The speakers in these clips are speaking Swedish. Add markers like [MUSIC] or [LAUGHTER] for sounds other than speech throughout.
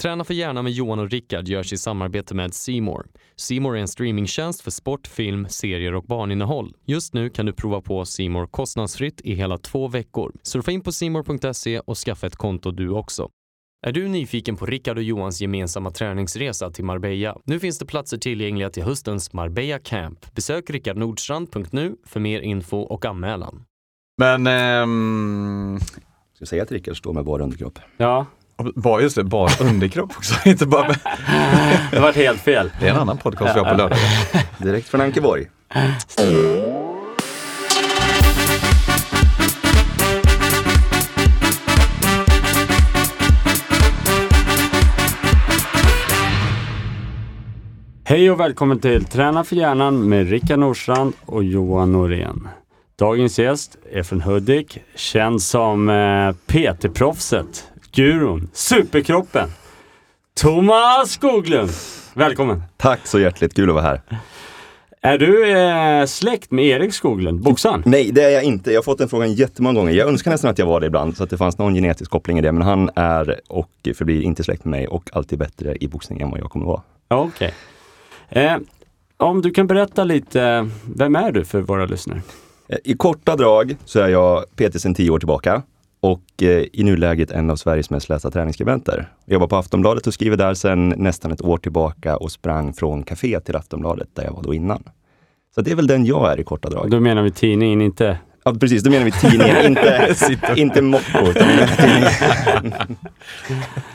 Träna för hjärnan med Johan och Rickard görs i samarbete med Simor. Simor är en streamingtjänst för sport, film, serier och barninnehåll. Just nu kan du prova på Simor kostnadsfritt i hela två veckor. Surfa in på simor.se och skaffa ett konto du också. Är du nyfiken på Rickard och Johans gemensamma träningsresa till Marbella? Nu finns det platser tillgängliga till höstens Marbella Camp. Besök rickardnordstrand.nu för mer info och anmälan. Men... Ehm, Ska jag säga att Rickard står med bara underkropp? Ja, bara just det, bara underkropp också. [LAUGHS] Inte bara med, det var helt fel. det är en annan podcast vi har på lördag. Direkt från Ankeborg. Hej och välkommen till Träna för hjärnan med Rickard Nordstrand och Johan Norén. Dagens gäst är från Hudik, känd som eh, PT-proffset, gurun, superkroppen, Thomas Skoglund. Välkommen! Tack så hjärtligt, kul att vara här. Är du eh, släkt med Erik Skoglund, boxaren? Nej, det är jag inte. Jag har fått den frågan jättemånga gånger. Jag önskar nästan att jag var det ibland, så att det fanns någon genetisk koppling i det. Men han är och förblir inte släkt med mig och alltid bättre i boxning än vad jag kommer vara. Okej. Eh, om du kan berätta lite, vem är du för våra lyssnare? Eh, I korta drag så är jag PT sedan tio år tillbaka och eh, i nuläget en av Sveriges mest lästa träningsskribenter. Jag jobbar på Aftonbladet och skriver där sedan nästan ett år tillbaka och sprang från café till Aftonbladet där jag var då innan. Så det är väl den jag är i korta drag. Då menar vi tidningen, inte... Ja, precis, då menar vi tidningen, [LAUGHS] inte, inte Mocko. [LAUGHS]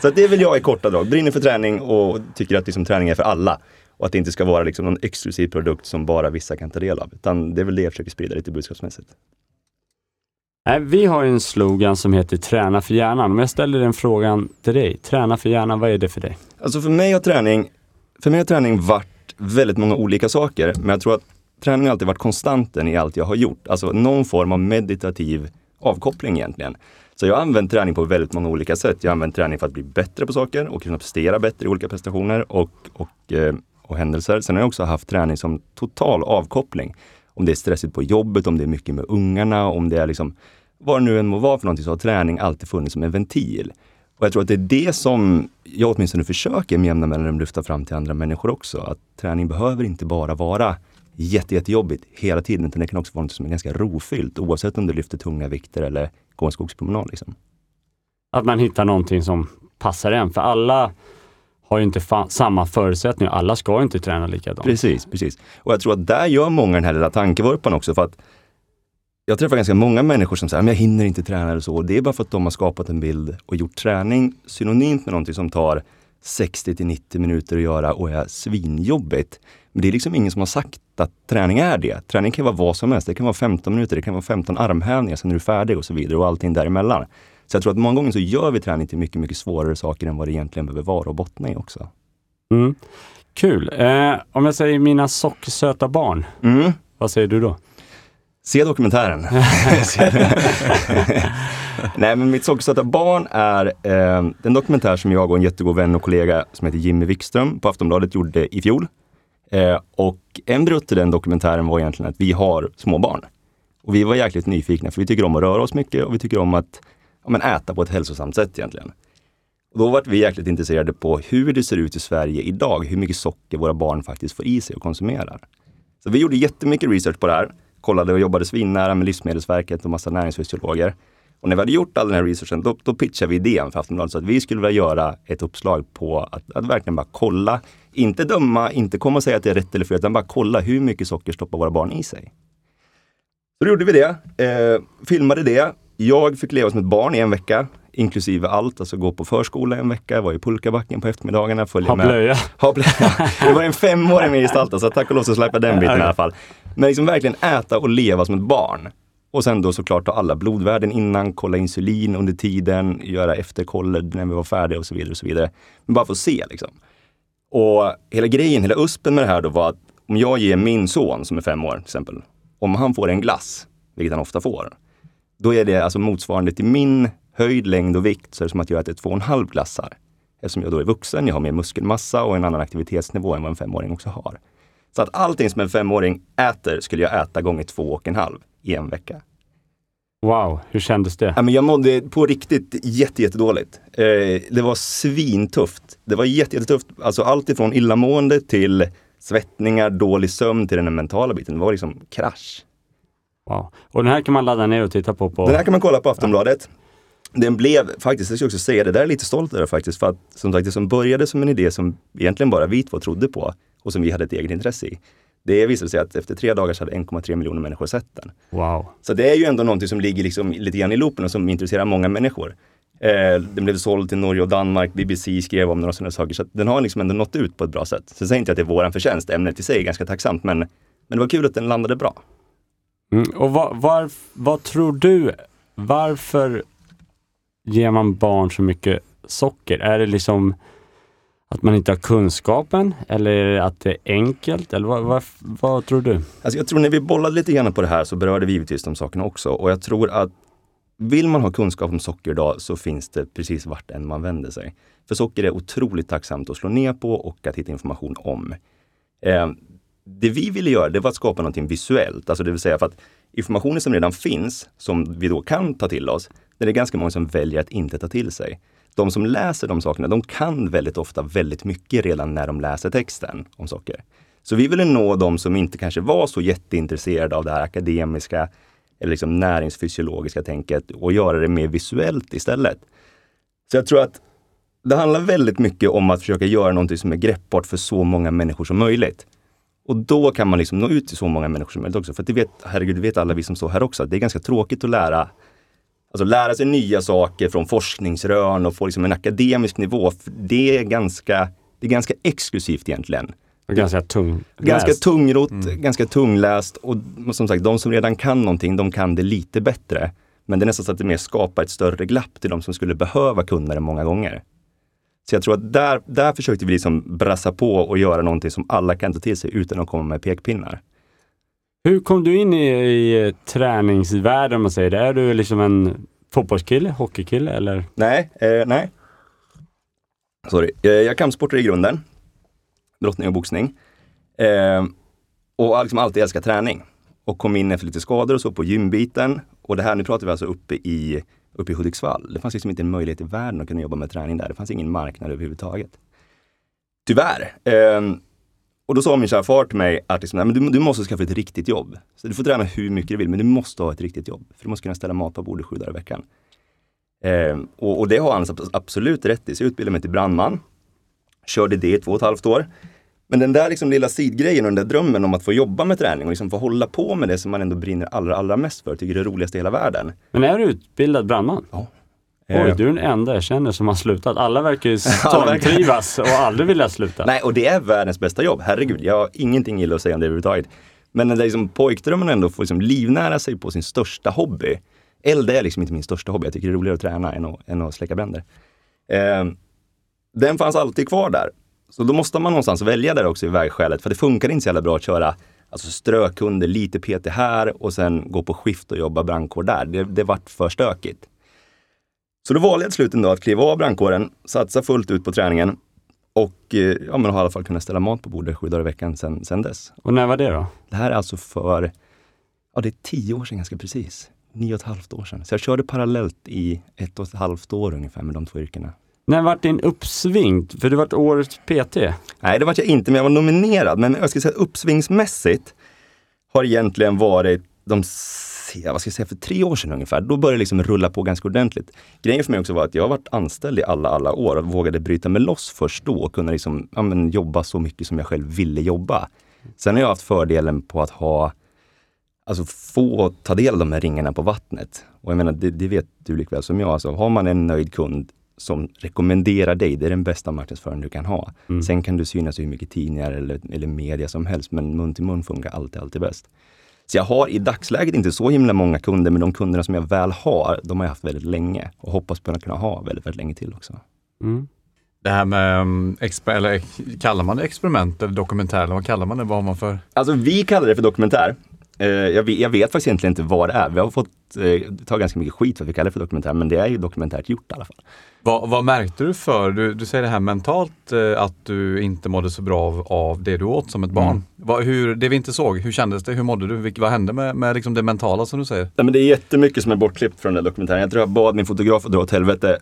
Så det är väl jag i korta drag. Brinner för träning och tycker att liksom, träning är för alla. Och att det inte ska vara liksom, någon exklusiv produkt som bara vissa kan ta del av. Utan det är väl det jag försöker sprida lite budskapsmässigt. Nej, vi har en slogan som heter Träna för hjärnan. Om jag ställer den frågan till dig, träna för hjärnan, vad är det för dig? Alltså för mig har träning, för mig har träning varit väldigt många olika saker. Men jag tror att träning har alltid varit konstanten i allt jag har gjort. Alltså någon form av meditativ avkoppling egentligen. Så jag har använt träning på väldigt många olika sätt. Jag har använt träning för att bli bättre på saker och kunna prestera bättre i olika prestationer och, och, eh, och händelser. Sen har jag också haft träning som total avkoppling. Om det är stressigt på jobbet, om det är mycket med ungarna, om det är liksom vad det nu än må vara för någonting så har träning alltid funnits som en ventil. Och jag tror att det är det som jag åtminstone försöker med jämna mellanrum lyfta fram till andra människor också. Att träning behöver inte bara vara jätte, jättejobbigt hela tiden, utan det kan också vara något som är ganska rofyllt oavsett om du lyfter tunga vikter eller går en skogspromenad. Liksom. Att man hittar någonting som passar en, för alla har ju inte samma förutsättningar. Alla ska inte träna likadant. Precis, precis. Och jag tror att där gör många den här lilla tankevurpan också. för att jag träffar ganska många människor som säger att jag hinner inte träna eller så. Det är bara för att de har skapat en bild och gjort träning synonymt med någonting som tar 60 till 90 minuter att göra och är svinjobbigt. Men det är liksom ingen som har sagt att träning är det. Träning kan vara vad som helst. Det kan vara 15 minuter, det kan vara 15 armhävningar, sen är du färdig och så vidare och allting däremellan. Så jag tror att många gånger så gör vi träning till mycket, mycket svårare saker än vad det egentligen behöver vara och bottna i också. Mm. Kul. Eh, om jag säger mina sockersöta barn, Mm. vad säger du då? Se dokumentären. [LAUGHS] Nej, men Mitt sockersöta barn är eh, en dokumentär som jag och en jättegod vän och kollega som heter Jimmy Wikström på Aftonbladet gjorde i fjol. Eh, och en brutt till den dokumentären var egentligen att vi har små barn. Och vi var jäkligt nyfikna för vi tycker om att röra oss mycket och vi tycker om att ja, men äta på ett hälsosamt sätt egentligen. Och då var vi jäkligt intresserade på hur det ser ut i Sverige idag, hur mycket socker våra barn faktiskt får i sig och konsumerar. Så vi gjorde jättemycket research på det här, kollade och jobbade svinnära med Livsmedelsverket och massa näringsfysiologer. Och när vi hade gjort all den här researchen, då, då pitchade vi idén för Aftonbladet så att vi skulle vilja göra ett uppslag på att, att verkligen bara kolla, inte döma, inte komma och säga att det är rätt eller fel, utan bara kolla hur mycket socker stoppar våra barn i sig. Så då gjorde vi det, eh, filmade det. Jag fick leva som ett barn i en vecka, inklusive allt. Alltså gå på förskola en vecka, var i pulkabacken på eftermiddagarna. följa Ha blöja. Ha blöja. Det var en femåring med gestalta, så tack och lov så släppte den biten i alla fall. Men liksom verkligen äta och leva som ett barn. Och sen då såklart ta alla blodvärden innan, kolla insulin under tiden, göra efterkoller när vi var färdiga och så vidare. och så vidare. Men bara få se liksom. Och hela grejen, hela uspen med det här då var att om jag ger min son som är fem år till exempel, om han får en glass, vilket han ofta får, då är det alltså motsvarande till min höjd, längd och vikt, så är det som att jag äter två och en halv glassar. Eftersom jag då är vuxen, jag har mer muskelmassa och en annan aktivitetsnivå än vad en femåring också har. Så att allting som en femåring äter skulle jag äta gånger två och en halv i en vecka. Wow, hur kändes det? Ja, men jag mådde på riktigt jätte, jättedåligt. Eh, det var svintufft. Det var jätte, jättetufft. Alltså allt ifrån illamående till svettningar, dålig sömn till den mentala biten. Det var liksom krasch. Wow. Och den här kan man ladda ner och titta på? på... Den här kan man kolla på Aftonbladet. Den blev faktiskt, jag ska också säga det, där är jag lite stolt över faktiskt. För att som sagt, det som började som en idé som egentligen bara vi två trodde på och som vi hade ett eget intresse i. Det visade sig att efter tre dagar så hade 1,3 miljoner människor sett den. Wow. Så det är ju ändå någonting som ligger liksom lite grann i loopen och som intresserar många människor. Eh, den blev såld till Norge och Danmark, BBC skrev om några sådana saker. Så den har liksom ändå nått ut på ett bra sätt. Så säger inte att det är våran förtjänst, ämnet i sig är ganska tacksamt, men, men det var kul att den landade bra. Mm. Och vad, var, vad tror du, varför ger man barn så mycket socker? Är det liksom att man inte har kunskapen eller att det är enkelt? Eller vad, vad, vad tror du? Alltså jag tror när vi bollade lite grann på det här så berörde vi givetvis de sakerna också. Och jag tror att vill man ha kunskap om socker idag så finns det precis vart än man vänder sig. För socker är otroligt tacksamt att slå ner på och att hitta information om. Eh, det vi ville göra det var att skapa någonting visuellt, alltså det vill säga för att informationen som redan finns, som vi då kan ta till oss, det är ganska många som väljer att inte ta till sig. De som läser de sakerna, de kan väldigt ofta väldigt mycket redan när de läser texten om saker. Så vi ville nå de som inte kanske var så jätteintresserade av det här akademiska eller liksom näringsfysiologiska tänket och göra det mer visuellt istället. Så jag tror att det handlar väldigt mycket om att försöka göra någonting som är greppbart för så många människor som möjligt. Och då kan man liksom nå ut till så många människor som möjligt också. För det vet, herregud, det vet alla vi som står här också, att det är ganska tråkigt att lära Alltså lära sig nya saker från forskningsrön och få liksom en akademisk nivå. Det är ganska, det är ganska exklusivt egentligen. Och ganska tung. Ganska tungrot, mm. ganska tungläst och som sagt, de som redan kan någonting, de kan det lite bättre. Men det är nästan så att det mer skapar ett större glapp till de som skulle behöva kunna det många gånger. Så jag tror att där, där försökte vi liksom brassa på och göra någonting som alla kan ta till sig utan att komma med pekpinnar. Hur kom du in i, i eh, träningsvärlden om man säger det? Är du liksom en fotbollskille, hockeykille eller? Nej, eh, nej. Sorry. Eh, jag är kampsportare i grunden. Brottning och boxning. Eh, och har liksom alltid älskat träning. Och kom in efter lite skador och så på gymbiten. Och det här, nu pratar vi alltså uppe i, uppe i Hudiksvall. Det fanns liksom inte en möjlighet i världen att kunna jobba med träning där. Det fanns ingen marknad överhuvudtaget. Tyvärr. Eh, och då sa min kära far till mig att liksom, men du, du, måste skaffa ett riktigt jobb. Så du får träna hur mycket du vill, men du måste ha ett riktigt jobb. För du måste kunna ställa mat på bordet sju dagar i veckan. Eh, och, och, det har han absolut rätt i. Så jag utbildade mig till brandman. Körde det i två och ett halvt år. Men den där liksom lilla sidgrejen och den där drömmen om att få jobba med träning och liksom få hålla på med det som man ändå brinner allra, allra mest för, tycker det är det roligaste i hela världen. Men är du utbildad brandman? Ja. Oj, du är den enda jag känner som har slutat. Alla verkar ju [LAUGHS] stormtrivas och aldrig vilja sluta. Nej, och det är världens bästa jobb. Herregud, jag har ingenting illa att säga om det överhuvudtaget. Men när liksom pojkdrömmen ändå får liksom livnära sig på sin största hobby. Eld är liksom inte min största hobby. Jag tycker det är roligare att träna än att, än att släcka bränder. Eh, den fanns alltid kvar där. Så då måste man någonstans välja där också i vägskälet. För det funkar inte så jävla bra att köra alltså strökunder, lite PT här och sen gå på skift och jobba brandkår där. Det, det vart för stökigt. Så då valde jag till slut ändå att kliva av brandkåren, satsa fullt ut på träningen och eh, ja, men har i alla fall kunnat ställa mat på bordet sju dagar i veckan sen, sen dess. Och när var det då? Det här är alltså för, ja det är tio år sedan ganska precis. Nio och ett halvt år sedan. Så jag körde parallellt i ett och ett halvt år ungefär med de två yrkena. När vart din uppsving? För du vart årets PT. Nej, det vart jag inte, men jag var nominerad. Men jag ska säga uppsvingsmässigt har egentligen varit de vad ska jag säga, för tre år sedan ungefär, då började det liksom rulla på ganska ordentligt. Grejen för mig också var att jag har varit anställd i alla, alla år och vågade bryta mig loss först då och kunna liksom, ja, men, jobba så mycket som jag själv ville jobba. Sen har jag haft fördelen på att ha, alltså få ta del av de här ringarna på vattnet. Och jag menar, det, det vet du likväl som jag, alltså, har man en nöjd kund som rekommenderar dig, det är den bästa marknadsföring du kan ha. Mm. Sen kan du synas i hur mycket tidningar eller, eller media som helst, men mun till mun funkar alltid, alltid bäst. Så jag har i dagsläget inte så himla många kunder, men de kunderna som jag väl har, de har jag haft väldigt länge och hoppas på att kunna ha väldigt, väldigt länge till också. Mm. Det här med, um, eller kallar man det experiment eller dokumentär, eller vad kallar man det? Vad har man för? Alltså vi kallar det för dokumentär. Eh, jag, vet, jag, vet, faktiskt egentligen inte vad det är. Vi har fått eh, ta ganska mycket skit för att vi kallar det för dokumentär, men det är ju dokumentärt gjort i alla fall. Vad, vad märkte du för, du, du säger det här mentalt, eh, att du inte mådde så bra av, av det du åt som ett barn. Mm. Vad, hur, det vi inte såg, hur kändes det? Hur mådde du? Vilk, vad hände med, med liksom det mentala som du säger? Ja, men det är jättemycket som är bortklippt från den dokumentären. Jag tror jag bad min fotograf att dra åt helvete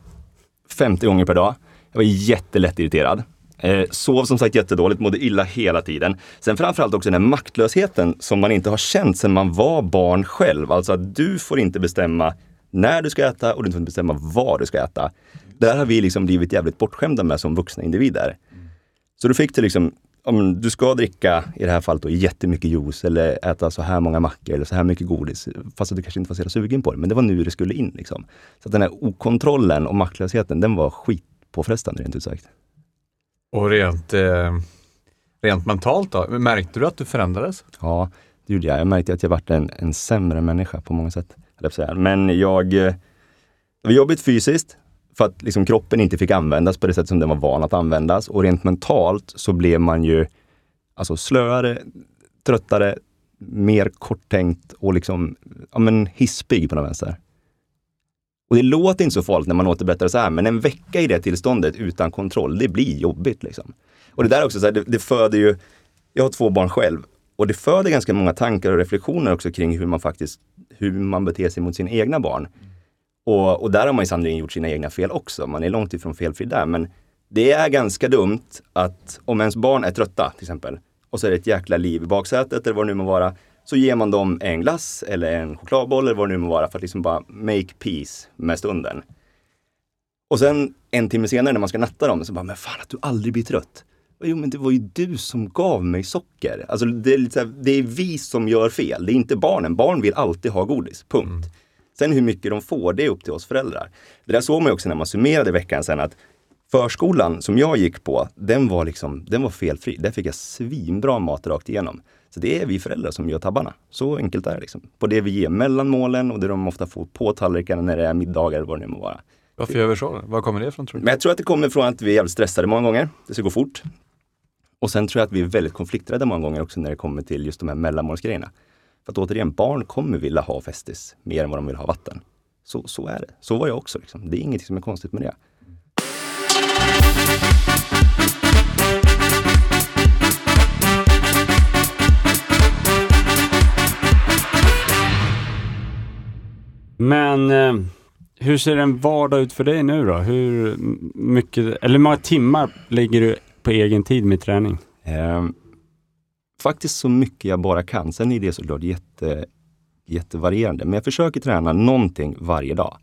50 gånger per dag. Jag var jättelätt irriterad. Eh, sov som sagt jättedåligt, mådde illa hela tiden. Sen framförallt också den här maktlösheten som man inte har känt sedan man var barn själv. Alltså att du får inte bestämma när du ska äta och du får inte bestämma vad du ska äta. Där har vi liksom blivit jävligt bortskämda med som vuxna individer. Så du fick det liksom, om du ska dricka, i det här fallet, då, jättemycket juice eller äta så här många mackor eller så här mycket godis. Fast att du kanske inte var så sugen på det, men det var nu det skulle in. Liksom. Så att den här okontrollen och maktlösheten, den var skitpåfrestande rent ut sagt. Och rent, eh, rent mentalt då? Märkte du att du förändrades? Ja, det gjorde jag. Jag märkte att jag varit en, en sämre människa på många sätt. Men jag... Eh, det var jobbigt fysiskt, för att liksom kroppen inte fick användas på det sätt som den var van att användas. Och rent mentalt så blev man ju alltså slöare, tröttare, mer korttänkt och liksom, ja men hispig på något vänster. Och det låter inte så farligt när man återberättar så här, men en vecka i det tillståndet utan kontroll, det blir jobbigt. Liksom. Och det där också, så här, det, det föder ju, jag har två barn själv, och det föder ganska många tankar och reflektioner också kring hur man faktiskt, hur man beter sig mot sina egna barn. Och, och där har man ju sannerligen gjort sina egna fel också. Man är långt ifrån felfri där. Men det är ganska dumt att om ens barn är trötta till exempel och så är det ett jäkla liv i baksätet eller vad det nu må vara. Så ger man dem en glass eller en chokladboll eller vad det nu må vara för att liksom bara make peace med stunden. Och sen en timme senare när man ska natta dem så bara, men fan att du aldrig blir trött. Jo men det var ju du som gav mig socker. Alltså det är, lite, det är vi som gör fel, det är inte barnen. Barn vill alltid ha godis, punkt. Mm. Sen hur mycket de får, det är upp till oss föräldrar. Det där såg man ju också när man summerade veckan sen att förskolan som jag gick på, den var, liksom, den var felfri. Där fick jag svinbra mat rakt igenom. Så det är vi föräldrar som gör tabbarna. Så enkelt är det. Liksom. På det vi ger mellan målen och det de ofta får på tallrikarna när det är middagar eller vad det nu må vara. Varför gör vi så? Var kommer det ifrån tror du? Men jag tror att det kommer från att vi är jävligt stressade många gånger. Det ska gå fort. Och sen tror jag att vi är väldigt konflikträdda många gånger också när det kommer till just de här mellanmålsgrejerna. För att återigen, barn kommer vilja ha festis mer än vad de vill ha vatten. Så, så är det. Så var jag också. Liksom. Det är inget som är konstigt med det. Men eh, hur ser en vardag ut för dig nu då? Hur mycket, eller hur många timmar lägger du på egen tid med träning? Eh, faktiskt så mycket jag bara kan. Sen är det såklart jätte, jättevarierande. Men jag försöker träna någonting varje dag.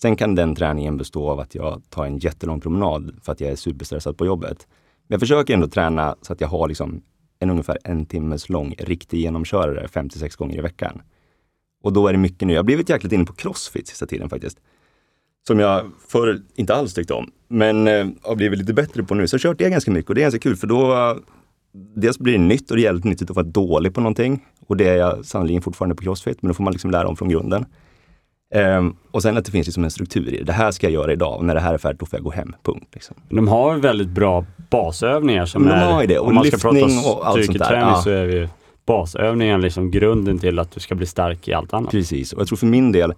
Sen kan den träningen bestå av att jag tar en jättelång promenad för att jag är superstressad på jobbet. Men jag försöker ändå träna så att jag har liksom en ungefär en timmes lång riktig genomkörare 56 gånger i veckan. Och då är det mycket nu. Jag har blivit jäkligt inne på crossfit sista tiden faktiskt. Som jag förr inte alls tyckte om, men eh, har blivit lite bättre på nu. Så jag har kört det ganska mycket och det är ganska kul för då dels blir det nytt och det är jävligt nyttigt att vara dålig på någonting. Och det är jag sannerligen fortfarande på Crossfit, men då får man liksom lära om från grunden. Um, och sen att det finns liksom en struktur i det. Det här ska jag göra idag och när det här är färdigt då får jag gå hem. Punkt. Liksom. De har väldigt bra basövningar som de är... Har det. Och prata och allt sånt där. Ja. så är ju basövningen liksom grunden till att du ska bli stark i allt annat. Precis, och jag tror för min del,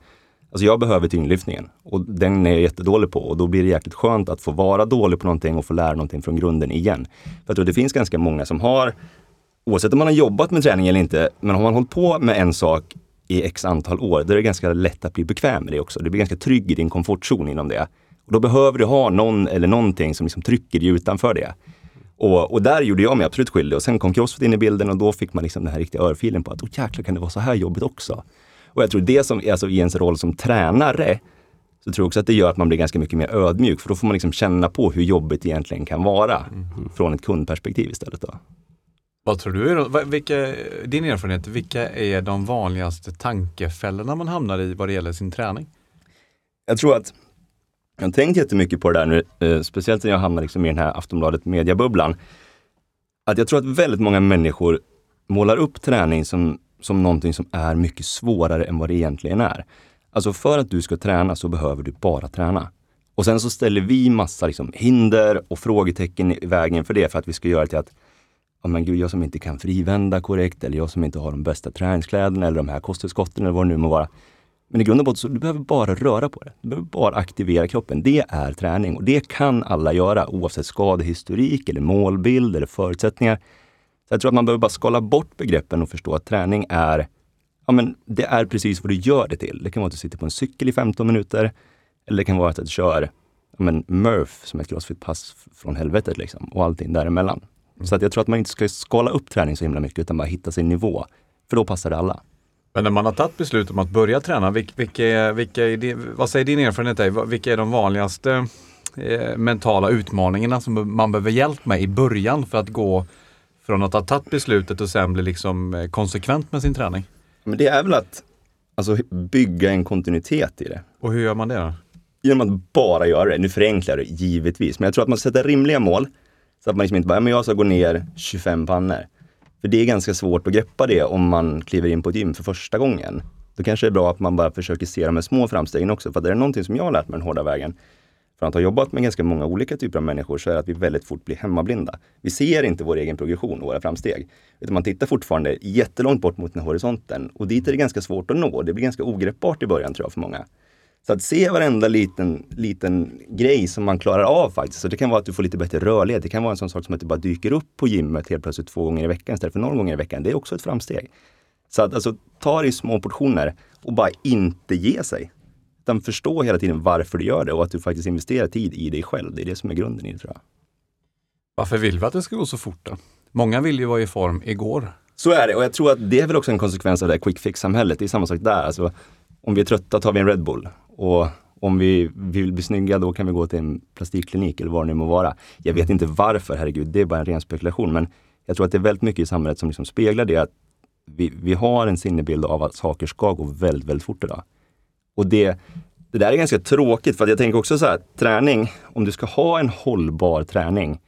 Alltså jag behöver tyngdlyftningen och den är jag jättedålig på och då blir det jäkligt skönt att få vara dålig på någonting och få lära någonting från grunden igen. För jag tror det finns ganska många som har, oavsett om man har jobbat med träning eller inte, men har man hållit på med en sak i x antal år, då är det ganska lätt att bli bekväm med det också. Du blir ganska trygg i din komfortzon inom det. Och då behöver du ha någon eller någonting som liksom trycker dig utanför det. Och, och, där gjorde jag mig absolut skyldig och sen kom crossfit in i bilden och då fick man liksom den här riktiga örfilen på att oh, jäklar kan det vara så här jobbigt också. Och jag tror det som, alltså i ens roll som tränare, så tror jag också att det gör att man blir ganska mycket mer ödmjuk, för då får man liksom känna på hur jobbigt egentligen kan vara mm. från ett kundperspektiv istället. Då. Vad tror du är vilka, din erfarenhet, vilka är de vanligaste tankefällorna man hamnar i vad det gäller sin träning? Jag tror att jag har tänkt jättemycket på det där nu, eh, speciellt när jag hamnar liksom i den här Aftonbladet mediabubblan. Att jag tror att väldigt många människor målar upp träning som som någonting som är mycket svårare än vad det egentligen är. Alltså för att du ska träna så behöver du bara träna. Och sen så ställer vi massa liksom hinder och frågetecken i vägen för det för att vi ska göra det till att oh, men gud, jag som inte kan frivända korrekt eller jag som inte har de bästa träningskläderna eller de här kosttillskotten eller vad det nu må vara. Men i grund och botten så du behöver bara röra på det. Du behöver bara aktivera kroppen. Det är träning och det kan alla göra oavsett skadehistorik eller målbild eller förutsättningar. Så jag tror att man behöver bara skala bort begreppen och förstå att träning är, ja men det är precis vad du gör det till. Det kan vara att du sitter på en cykel i 15 minuter eller det kan vara att du kör ja men Murph som ett crossfit-pass från helvetet liksom och allting däremellan. Så att jag tror att man inte ska skala upp träning så himla mycket utan bara hitta sin nivå. För då passar det alla. Men när man har tagit beslut om att börja träna, vilka, vilka, vilka vad säger din erfarenhet? Är, vilka är de vanligaste eh, mentala utmaningarna som man behöver hjälp med i början för att gå från att ha tagit beslutet och sen bli liksom eh, konsekvent med sin träning? Men det är väl att alltså, bygga en kontinuitet i det. Och hur gör man det då? Genom att bara göra det. Nu förenklar det givetvis, men jag tror att man sätter rimliga mål. Så att man liksom inte bara, men jag ska gå ner 25 pannor. För det är ganska svårt att greppa det om man kliver in på ett gym för första gången. Då kanske det är bra att man bara försöker se de här små framstegen också. För att det är någonting som jag har lärt mig den hårda vägen. Från att ha jobbat med ganska många olika typer av människor så är det att vi väldigt fort blir hemmablinda. Vi ser inte vår egen progression och våra framsteg. Utan man tittar fortfarande jättelångt bort mot den här horisonten. Och dit är det ganska svårt att nå. Det blir ganska ogreppbart i början tror jag för många. Så att se varenda liten, liten grej som man klarar av faktiskt. Så det kan vara att du får lite bättre rörlighet. Det kan vara en sån sak som att du bara dyker upp på gymmet helt plötsligt två gånger i veckan istället för några gånger i veckan. Det är också ett framsteg. Så att alltså, ta det i små portioner och bara inte ge sig. Utan förstå hela tiden varför du gör det och att du faktiskt investerar tid i dig själv. Det är det som är grunden i det tror jag. Varför vill vi att det ska gå så fort då? Många vill ju vara i form igår. Så är det och jag tror att det är väl också en konsekvens av det här quick fix-samhället. Det är samma sak där. Alltså, om vi är trötta tar vi en Red Bull. Och om vi vill bli snygga då kan vi gå till en plastikklinik eller vad det nu må vara. Jag vet inte varför, herregud, det är bara en ren spekulation. Men jag tror att det är väldigt mycket i samhället som liksom speglar det att vi, vi har en sinnebild av att saker ska gå väldigt, väldigt fort idag. Och det, det där är ganska tråkigt för jag tänker också så här, träning, om du ska ha en hållbar träning,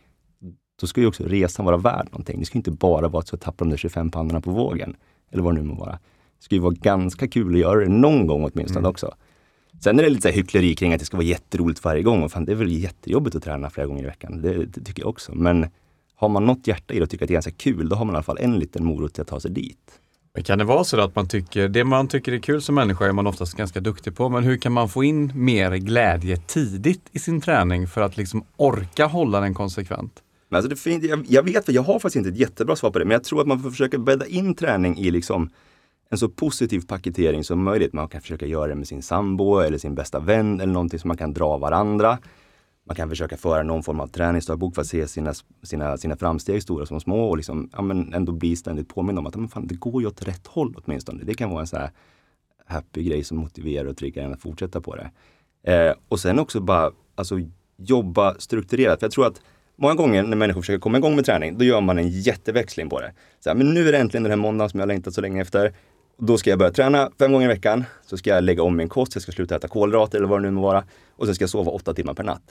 då ska ju också resan vara värd någonting. Det ska inte bara vara att så tappa de där 25 pannorna på vågen. Eller vad det nu må vara. Det ska ju vara ganska kul att göra det någon gång åtminstone mm. också. Sen är det lite så hyckleri kring att det ska vara jätteroligt varje gång. Och fan, det är väl jättejobbigt att träna flera gånger i veckan. Det, det tycker jag också. Men har man något hjärta i det och tycker att det är ganska kul, då har man i alla fall en liten morot till att ta sig dit. Men kan det vara så att man tycker, det man tycker är kul som människa är man oftast ganska duktig på, men hur kan man få in mer glädje tidigt i sin träning för att liksom orka hålla den konsekvent? Men alltså det jag, jag vet, jag har faktiskt inte ett jättebra svar på det, men jag tror att man får försöka bädda in träning i liksom en så positiv paketering som möjligt. Man kan försöka göra det med sin sambo eller sin bästa vän eller någonting som man kan dra varandra. Man kan försöka föra någon form av träningsdagbok för att se sina, sina, sina framsteg, stora som små och liksom, ja, men ändå bli ständigt påmind om att men fan, det går ju åt rätt håll åtminstone. Det kan vara en så här happy grej som motiverar och triggar en att fortsätta på det. Eh, och sen också bara alltså, jobba strukturerat. För jag tror att många gånger när människor försöker komma igång med träning, då gör man en jätteväxling på det. Så här, men nu är det äntligen den här måndagen som jag längtat så länge efter. Då ska jag börja träna fem gånger i veckan. Så ska jag lägga om min kost, jag ska sluta äta kolhydrater eller vad det nu må vara. Och sen ska jag sova åtta timmar per natt.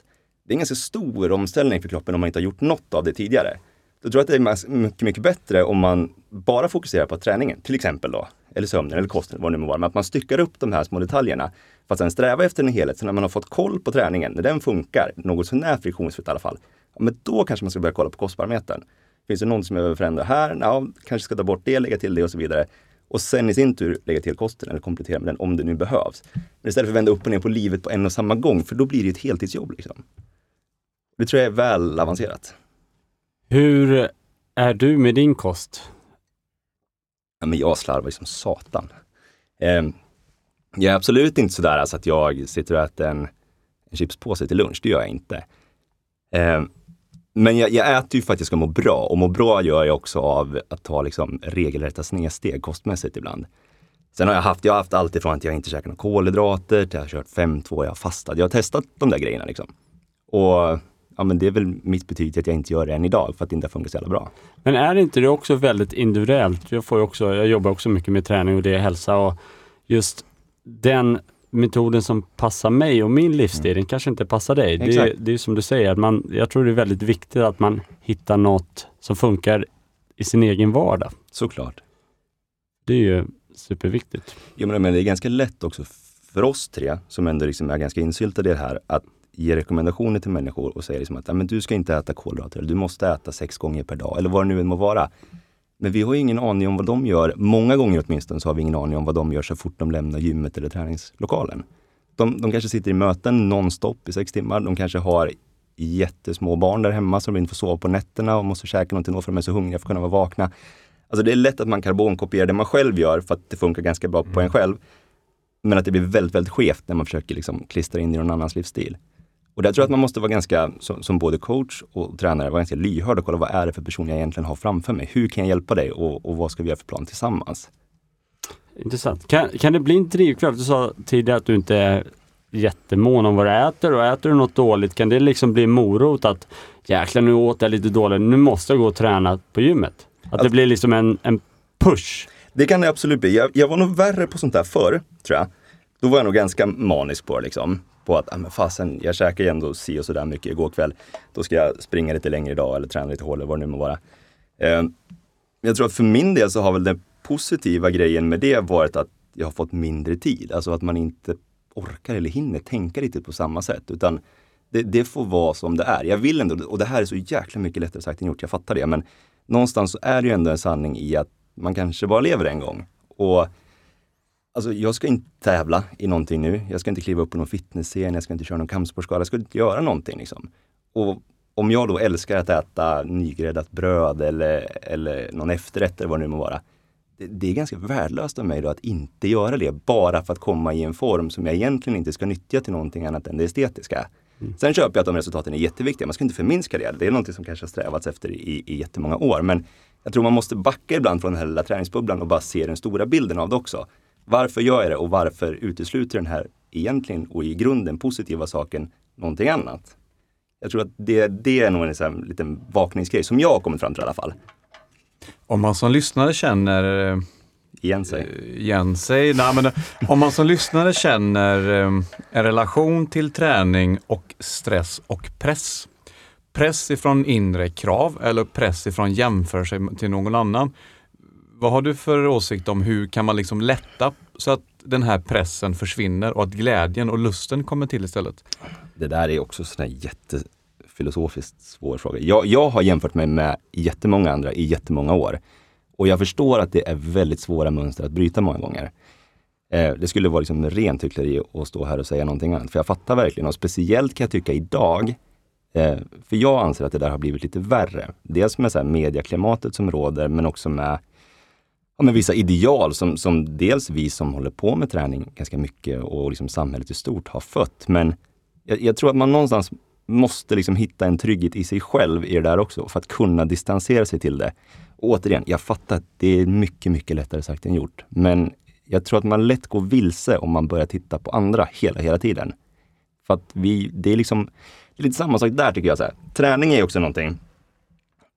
Det är en ganska stor omställning för kroppen om man inte har gjort något av det tidigare. Då tror jag att det är mycket, mycket bättre om man bara fokuserar på träningen, till exempel då, eller sömnen eller kosten, vad det nu må vara. Men att man styckar upp de här små detaljerna för att sen sträva efter en helhet. Så när man har fått koll på träningen, när den funkar, något sånär friktionsfritt i alla fall, ja, men då kanske man ska börja kolla på kostparametern. Finns det något som jag behöver förändra här? Ja, kanske ska ta bort det, lägga till det och så vidare. Och sen i sin tur lägga till kosten eller komplettera med den om det nu behövs. Men istället för att vända upp och ner på livet på en och samma gång, för då blir det ett heltidsjobb. Liksom. Det tror jag är väl avancerat. Hur är du med din kost? Ja, men jag slarvar som satan. Eh, jag är absolut inte sådär alltså att jag sitter och äter en, en chipspåse till lunch. Det gör jag inte. Eh, men jag, jag, äter ju för att jag ska må bra och må bra gör jag också av att ta liksom regelrätta snedsteg kostmässigt ibland. Sen har jag haft, jag har haft allt ifrån att jag inte käkar några kolhydrater till att jag har kört 5-2, jag har fastat. Jag har testat de där grejerna liksom. Och ja, men det är väl mitt betyg till att jag inte gör det än idag för att det inte har funkat så jävla bra. Men är inte det också väldigt individuellt? Jag, får också, jag jobbar också mycket med träning och det är hälsa och just den metoden som passar mig och min livsstil, mm. kanske inte passar dig. Det, det är som du säger, man, jag tror det är väldigt viktigt att man hittar något som funkar i sin egen vardag. Såklart. Det är ju superviktigt. Jo, men det är ganska lätt också för oss tre, som ändå liksom är ganska insyltade i det här, att ger rekommendationer till människor och säger liksom att men du ska inte äta kolhydrater, eller du måste äta sex gånger per dag, eller vad det nu än må vara. Men vi har ingen aning om vad de gör. Många gånger åtminstone så har vi ingen aning om vad de gör så fort de lämnar gymmet eller träningslokalen. De, de kanske sitter i möten nonstop i sex timmar. De kanske har jättesmå barn där hemma som inte får sova på nätterna och måste käka någonting då för de är så hungriga för att kunna vara vakna. Alltså det är lätt att man karbonkopierar det man själv gör för att det funkar ganska bra på en mm. själv. Men att det blir väldigt, väldigt skevt när man försöker liksom klistra in i någon annans livsstil. Och där tror jag att man måste vara ganska, som, som, både coach och tränare, vara ganska lyhörd och kolla vad är det för person jag egentligen har framför mig? Hur kan jag hjälpa dig och, och vad ska vi göra för plan tillsammans? Intressant. Kan, kan det bli en drivkraft? Du sa tidigare att du inte är jättemån om vad du äter och äter du något dåligt kan det liksom bli morot att jäklar nu åt jag lite dåligt, nu måste jag gå och träna på gymmet. Att alltså, det blir liksom en, en push. Det kan det absolut bli. Jag, jag var nog värre på sånt där förr, tror jag. Då var jag nog ganska manisk på det liksom. På att, ah, men fasen, jag käkade ju ändå si och sådär mycket igår kväll. Då ska jag springa lite längre idag eller träna lite hårdare, vad det nu må vara. Eh, jag tror att för min del så har väl den positiva grejen med det varit att jag har fått mindre tid. Alltså att man inte orkar eller hinner tänka riktigt på samma sätt. Utan det, det, får vara som det är. Jag vill ändå, och det här är så jäkla mycket lättare sagt än gjort, jag fattar det. Men någonstans så är det ju ändå en sanning i att man kanske bara lever en gång. Och Alltså jag ska inte tävla i någonting nu. Jag ska inte kliva upp på någon fitnessscen, jag ska inte köra någon kampsportskala, jag ska inte göra någonting. Liksom. Och om jag då älskar att äta nygräddat bröd eller, eller någon efterrätt eller vad det nu må vara. Det, det, är ganska värdelöst av mig då att inte göra det bara för att komma i en form som jag egentligen inte ska nyttja till någonting annat än det estetiska. Mm. Sen köper jag att de resultaten är jätteviktiga, man ska inte förminska det. Det är någonting som kanske har strävats efter i, i jättemånga år. Men jag tror man måste backa ibland från den här lilla träningsbubblan och bara se den stora bilden av det också. Varför gör jag det och varför utesluter den här egentligen och i grunden positiva saken någonting annat? Jag tror att det, det är nog en sån liten vakningsgrej som jag har kommit fram till i alla fall. Om man som lyssnare känner eh, igen sig. Eh, igen sig. Nej, men om man som lyssnare känner eh, en relation till träning och stress och press. Press ifrån inre krav eller press ifrån jämförelse till någon annan. Vad har du för åsikt om hur kan man liksom lätta så att den här pressen försvinner och att glädjen och lusten kommer till istället? Det där är också en jättefilosofiskt svår fråga. Jag, jag har jämfört mig med jättemånga andra i jättemånga år. Och jag förstår att det är väldigt svåra mönster att bryta många gånger. Eh, det skulle vara liksom rent hyckleri att stå här och säga någonting annat. För jag fattar verkligen, och speciellt kan jag tycka idag, eh, för jag anser att det där har blivit lite värre. Dels med så här medieklimatet som råder, men också med ja, men vissa ideal som, som dels vi som håller på med träning ganska mycket och liksom samhället i stort har fött. Men jag, jag tror att man någonstans måste liksom hitta en trygghet i sig själv i det där också för att kunna distansera sig till det. Och återigen, jag fattar att det är mycket, mycket lättare sagt än gjort. Men jag tror att man lätt går vilse om man börjar titta på andra hela, hela tiden. För att vi, det är liksom, det är lite samma sak där tycker jag. Så här. Träning är också någonting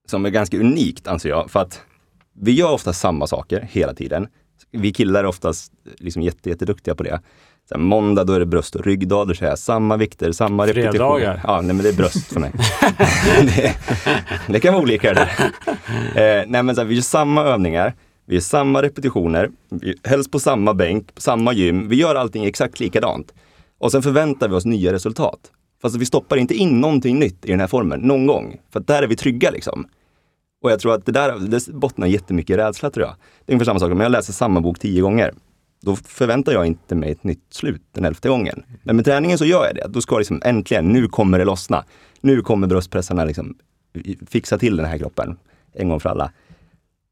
som är ganska unikt anser jag. För att vi gör ofta samma saker hela tiden. Vi killar är oftast liksom jätte, jätteduktiga på det. Så här, måndag då är det bröst och ryggdag, då kör jag samma vikter, samma repetitioner. Fredagar? Ja, nej men det är bröst för mig. [LAUGHS] det, det, kan vara olika det eh, Nej men så här, vi gör samma övningar, vi gör samma repetitioner, vi, helst på samma bänk, på samma gym. Vi gör allting exakt likadant. Och sen förväntar vi oss nya resultat. Fast vi stoppar inte in någonting nytt i den här formen någon gång. För där är vi trygga liksom. Och jag tror att det där det bottnar jättemycket i rädsla tror jag. Det är ungefär samma sak, om jag läser samma bok tio gånger, då förväntar jag inte mig ett nytt slut den elfte gången. Men med träningen så gör jag det. Då ska liksom äntligen, nu kommer det lossna. Nu kommer bröstpressarna liksom fixa till den här kroppen en gång för alla.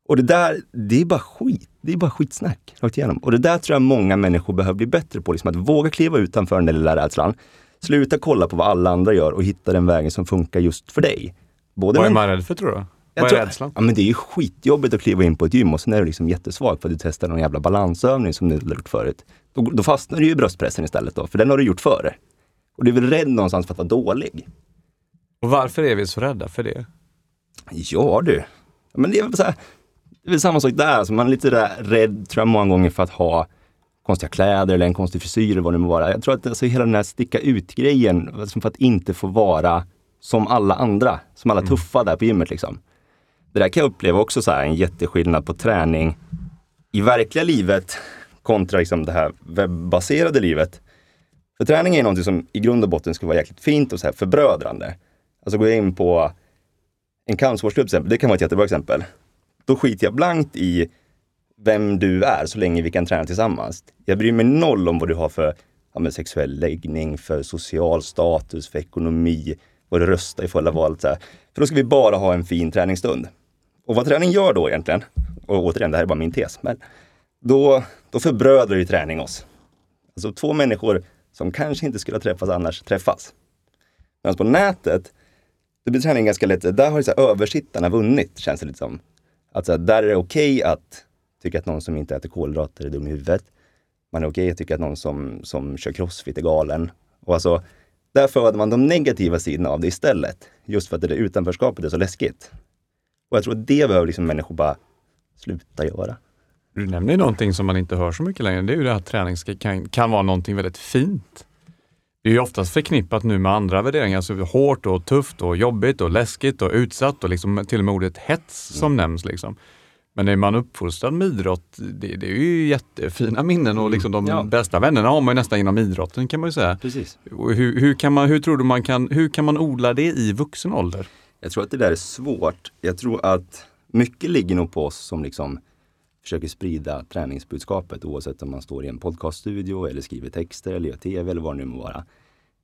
Och det där, det är bara skit. Det är bara skitsnack rakt igenom. Och det där tror jag många människor behöver bli bättre på. Liksom att våga kliva utanför den där lilla rädslan. Sluta kolla på vad alla andra gör och hitta den vägen som funkar just för dig. Både vad är man rädd för tror du? Vad är rädslan? Ja, men det är ju skitjobbigt att kliva in på ett gym och sen är du liksom jättesvag för att du testar någon jävla balansövning som du har gjort förut. Då, då fastnar du ju i bröstpressen istället då, för den har du gjort före. Och du är väl rädd någonstans för att vara dålig. Och varför är vi så rädda för det? Ja du, men det är väl, så här, det är väl samma sak där. Alltså man är lite där rädd, tror jag, många gånger för att ha konstiga kläder eller en konstig frisyr eller vad det må vara. Jag tror att alltså, hela den här sticka ut-grejen, alltså för att inte få vara som alla andra, som alla mm. tuffa där på gymmet liksom. Det där kan jag uppleva också så här, en jätteskillnad på träning i verkliga livet kontra liksom det här webbaserade livet. För träning är någonting som i grund och botten skulle vara jäkligt fint och så här förbrödrande. Alltså går jag in på en kampsportsklubb till exempel, det kan vara ett jättebra exempel. Då skiter jag blankt i vem du är så länge vi kan träna tillsammans. Jag bryr mig noll om vad du har för ja, sexuell läggning, för social status, för ekonomi, vad du röstar i förra valet. Så här. För då ska vi bara ha en fin träningsstund. Och vad träning gör då egentligen, och återigen, det här är bara min tes, men då, då förbrödrar ju träning oss. Alltså två människor som kanske inte skulle ha träffats annars träffas. Medan på nätet, då blir träning ganska lätt, där har så här, översittarna vunnit, känns det lite som. Att så här, där är det okej okay att tycka att någon som inte äter kolhydrater är dum i huvudet. Man är okej okay att tycka att någon som, som kör crossfit är galen. Och alltså, där föder man de negativa sidorna av det istället. Just för att det där utanförskapet är så läskigt. Och jag tror att det behöver liksom människor bara sluta göra. Du nämner någonting som man inte hör så mycket längre. Det är ju det att träning ska, kan, kan vara någonting väldigt fint. Det är ju oftast förknippat nu med andra värderingar, så hårt och tufft och jobbigt och läskigt och utsatt och liksom till och med ordet hets som mm. nämns. Liksom. Men är man uppfostrad med idrott, det, det är ju jättefina minnen och liksom de ja. bästa vännerna har man ju nästan inom idrotten kan man ju säga. Precis. Hur, hur, kan man, hur tror du man kan, hur kan man odla det i vuxen ålder? Jag tror att det där är svårt. Jag tror att mycket ligger nog på oss som liksom försöker sprida träningsbudskapet oavsett om man står i en podcaststudio eller skriver texter eller gör tv eller vad det nu må vara.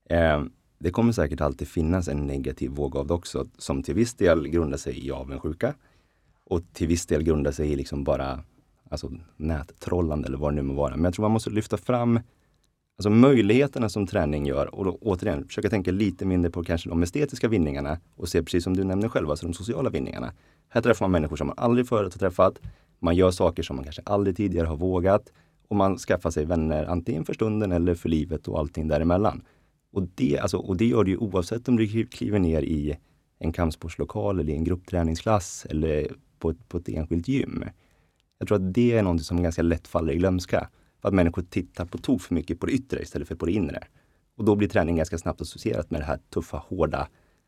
Eh, det kommer säkert alltid finnas en negativ våg av det också som till viss del grundar sig i avundsjuka och till viss del grundar sig i liksom bara alltså, nättrollande eller vad det nu må vara. Men jag tror man måste lyfta fram alltså, möjligheterna som träning gör och då, återigen försöka tänka lite mindre på kanske de estetiska vinningarna och se precis som du nämner själv, alltså de sociala vinningarna. Här träffar man människor som man aldrig förut har träffat. Man gör saker som man kanske aldrig tidigare har vågat och man skaffar sig vänner antingen för stunden eller för livet och allting däremellan. Och det, alltså, och det gör du ju oavsett om du kliver ner i en kampsportslokal eller i en gruppträningsklass eller på ett, på ett enskilt gym. Jag tror att det är något som ganska lätt faller i glömska. Att människor tittar på tok för mycket på det yttre istället för på det inre. Och då blir träning ganska snabbt associerat med det här tuffa, hårda,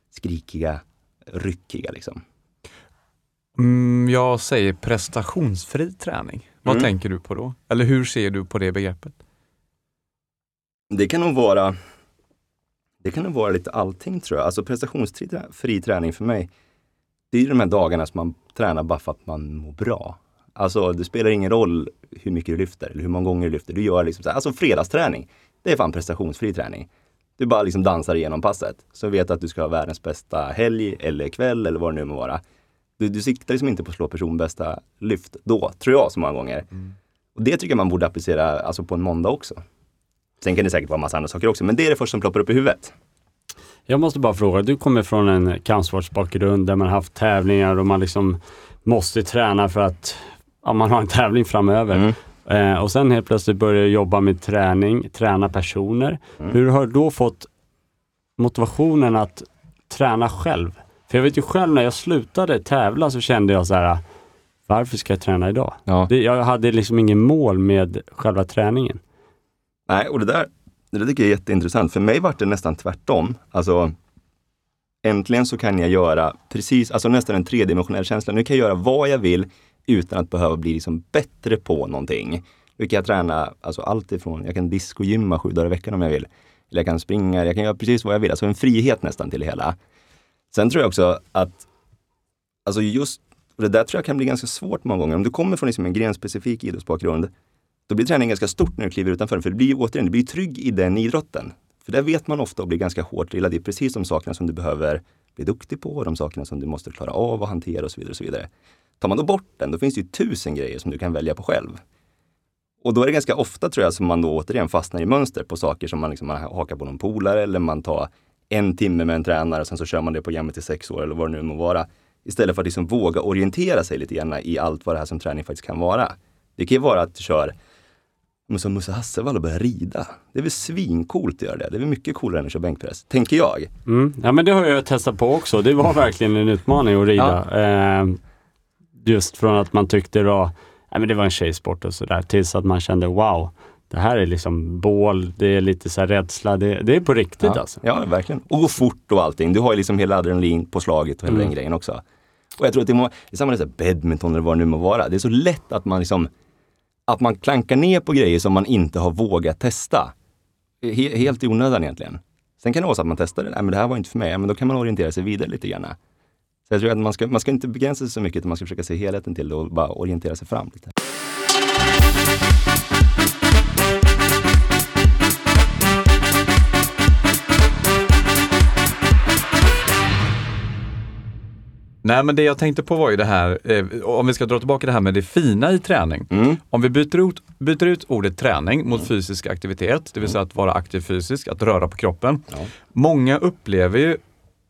skrikiga, ryckiga liksom. Mm, jag säger prestationsfri träning. Vad mm. tänker du på då? Eller hur ser du på det begreppet? Det kan nog vara det kan nog vara lite allting tror jag. Alltså prestationsfri träning för mig, det är de här dagarna som man tränar bara för att man mår bra. Alltså det spelar ingen roll hur mycket du lyfter eller hur många gånger du lyfter. Du gör liksom så här, alltså fredagsträning, det är fan prestationsfri träning. Du bara liksom dansar igenom passet. Så vet att du ska ha världens bästa helg eller kväll eller vad det nu må vara. Du, du siktar liksom inte på att slå personbästa lyft då, tror jag så många gånger. Mm. Och det tycker jag man borde applicera alltså på en måndag också. Sen kan det säkert vara massa andra saker också, men det är det första som ploppar upp i huvudet. Jag måste bara fråga, du kommer från en kampsportsbakgrund där man haft tävlingar och man liksom måste träna för att ja, man har en tävling framöver. Mm. Eh, och sen helt plötsligt börjar du jobba med träning, träna personer. Mm. Hur har du då fått motivationen att träna själv? För jag vet ju själv när jag slutade tävla så kände jag så här, varför ska jag träna idag? Ja. Det, jag hade liksom ingen mål med själva träningen. Nej, och det där, det tycker jag är jätteintressant. För mig var det nästan tvärtom. Alltså, äntligen så kan jag göra precis, alltså nästan en tredimensionell känsla. Nu kan jag göra vad jag vill utan att behöva bli liksom bättre på någonting. Nu kan jag träna alltså allt ifrån, jag kan discogymma sju dagar i veckan om jag vill. Eller jag kan springa, jag kan göra precis vad jag vill. Alltså en frihet nästan till det hela. Sen tror jag också att, alltså just, och det där tror jag kan bli ganska svårt många gånger. Om du kommer från liksom en grenspecifik idrottsbakgrund, då blir träningen ganska stort när du kliver utanför. För det blir återigen, du blir trygg i den idrotten. För där vet man ofta och blir ganska hårt drillad. Det är precis de sakerna som du behöver bli duktig på, de sakerna som du måste klara av och hantera och så vidare. Och så vidare. Tar man då bort den, då finns det ju tusen grejer som du kan välja på själv. Och då är det ganska ofta tror jag som man då återigen fastnar i mönster på saker som man, liksom, man hakar på någon polare eller man tar en timme med en tränare och sen så kör man det programmet i sex år eller vad det nu må vara. Istället för att liksom våga orientera sig lite grann i allt vad det här som träning faktiskt kan vara. Det kan ju vara att du kör som Musse Hasselvall och börja rida. Det är väl svincoolt att göra det. Det är väl mycket coolare än att köra bänkpress, tänker jag. Mm. Ja men det har jag testat på också. Det var [LAUGHS] verkligen en utmaning att rida. Ja. Eh, just från att man tyckte var, nej, men det var en tjejsport och sådär, tills att man kände wow, det här är liksom bål, det är lite så rädsla, det, det, är på riktigt ja. alltså. Ja, verkligen. Och gå fort och allting. Du har ju liksom hela adrenalin på slaget och hela mm. den grejen också. Och jag tror att det, må, det är samma med badminton eller vad det nu må vara. Det är så lätt att man liksom att man klankar ner på grejer som man inte har vågat testa. he, helt i onödan egentligen. Sen kan det vara så att man testar det, nej men det här var inte för mig, men då kan man orientera sig vidare lite grann. Så jag tror att man ska, man ska inte begränsa sig så mycket, utan man ska försöka se helheten till det och bara orientera sig fram lite. Nej men det jag tänkte på var ju det här, eh, om vi ska dra tillbaka det här med det fina i träning. Mm. Om vi byter ut, byter ut ordet träning mot fysisk aktivitet, det vill säga att vara aktiv fysiskt, att röra på kroppen. Ja. Många upplever ju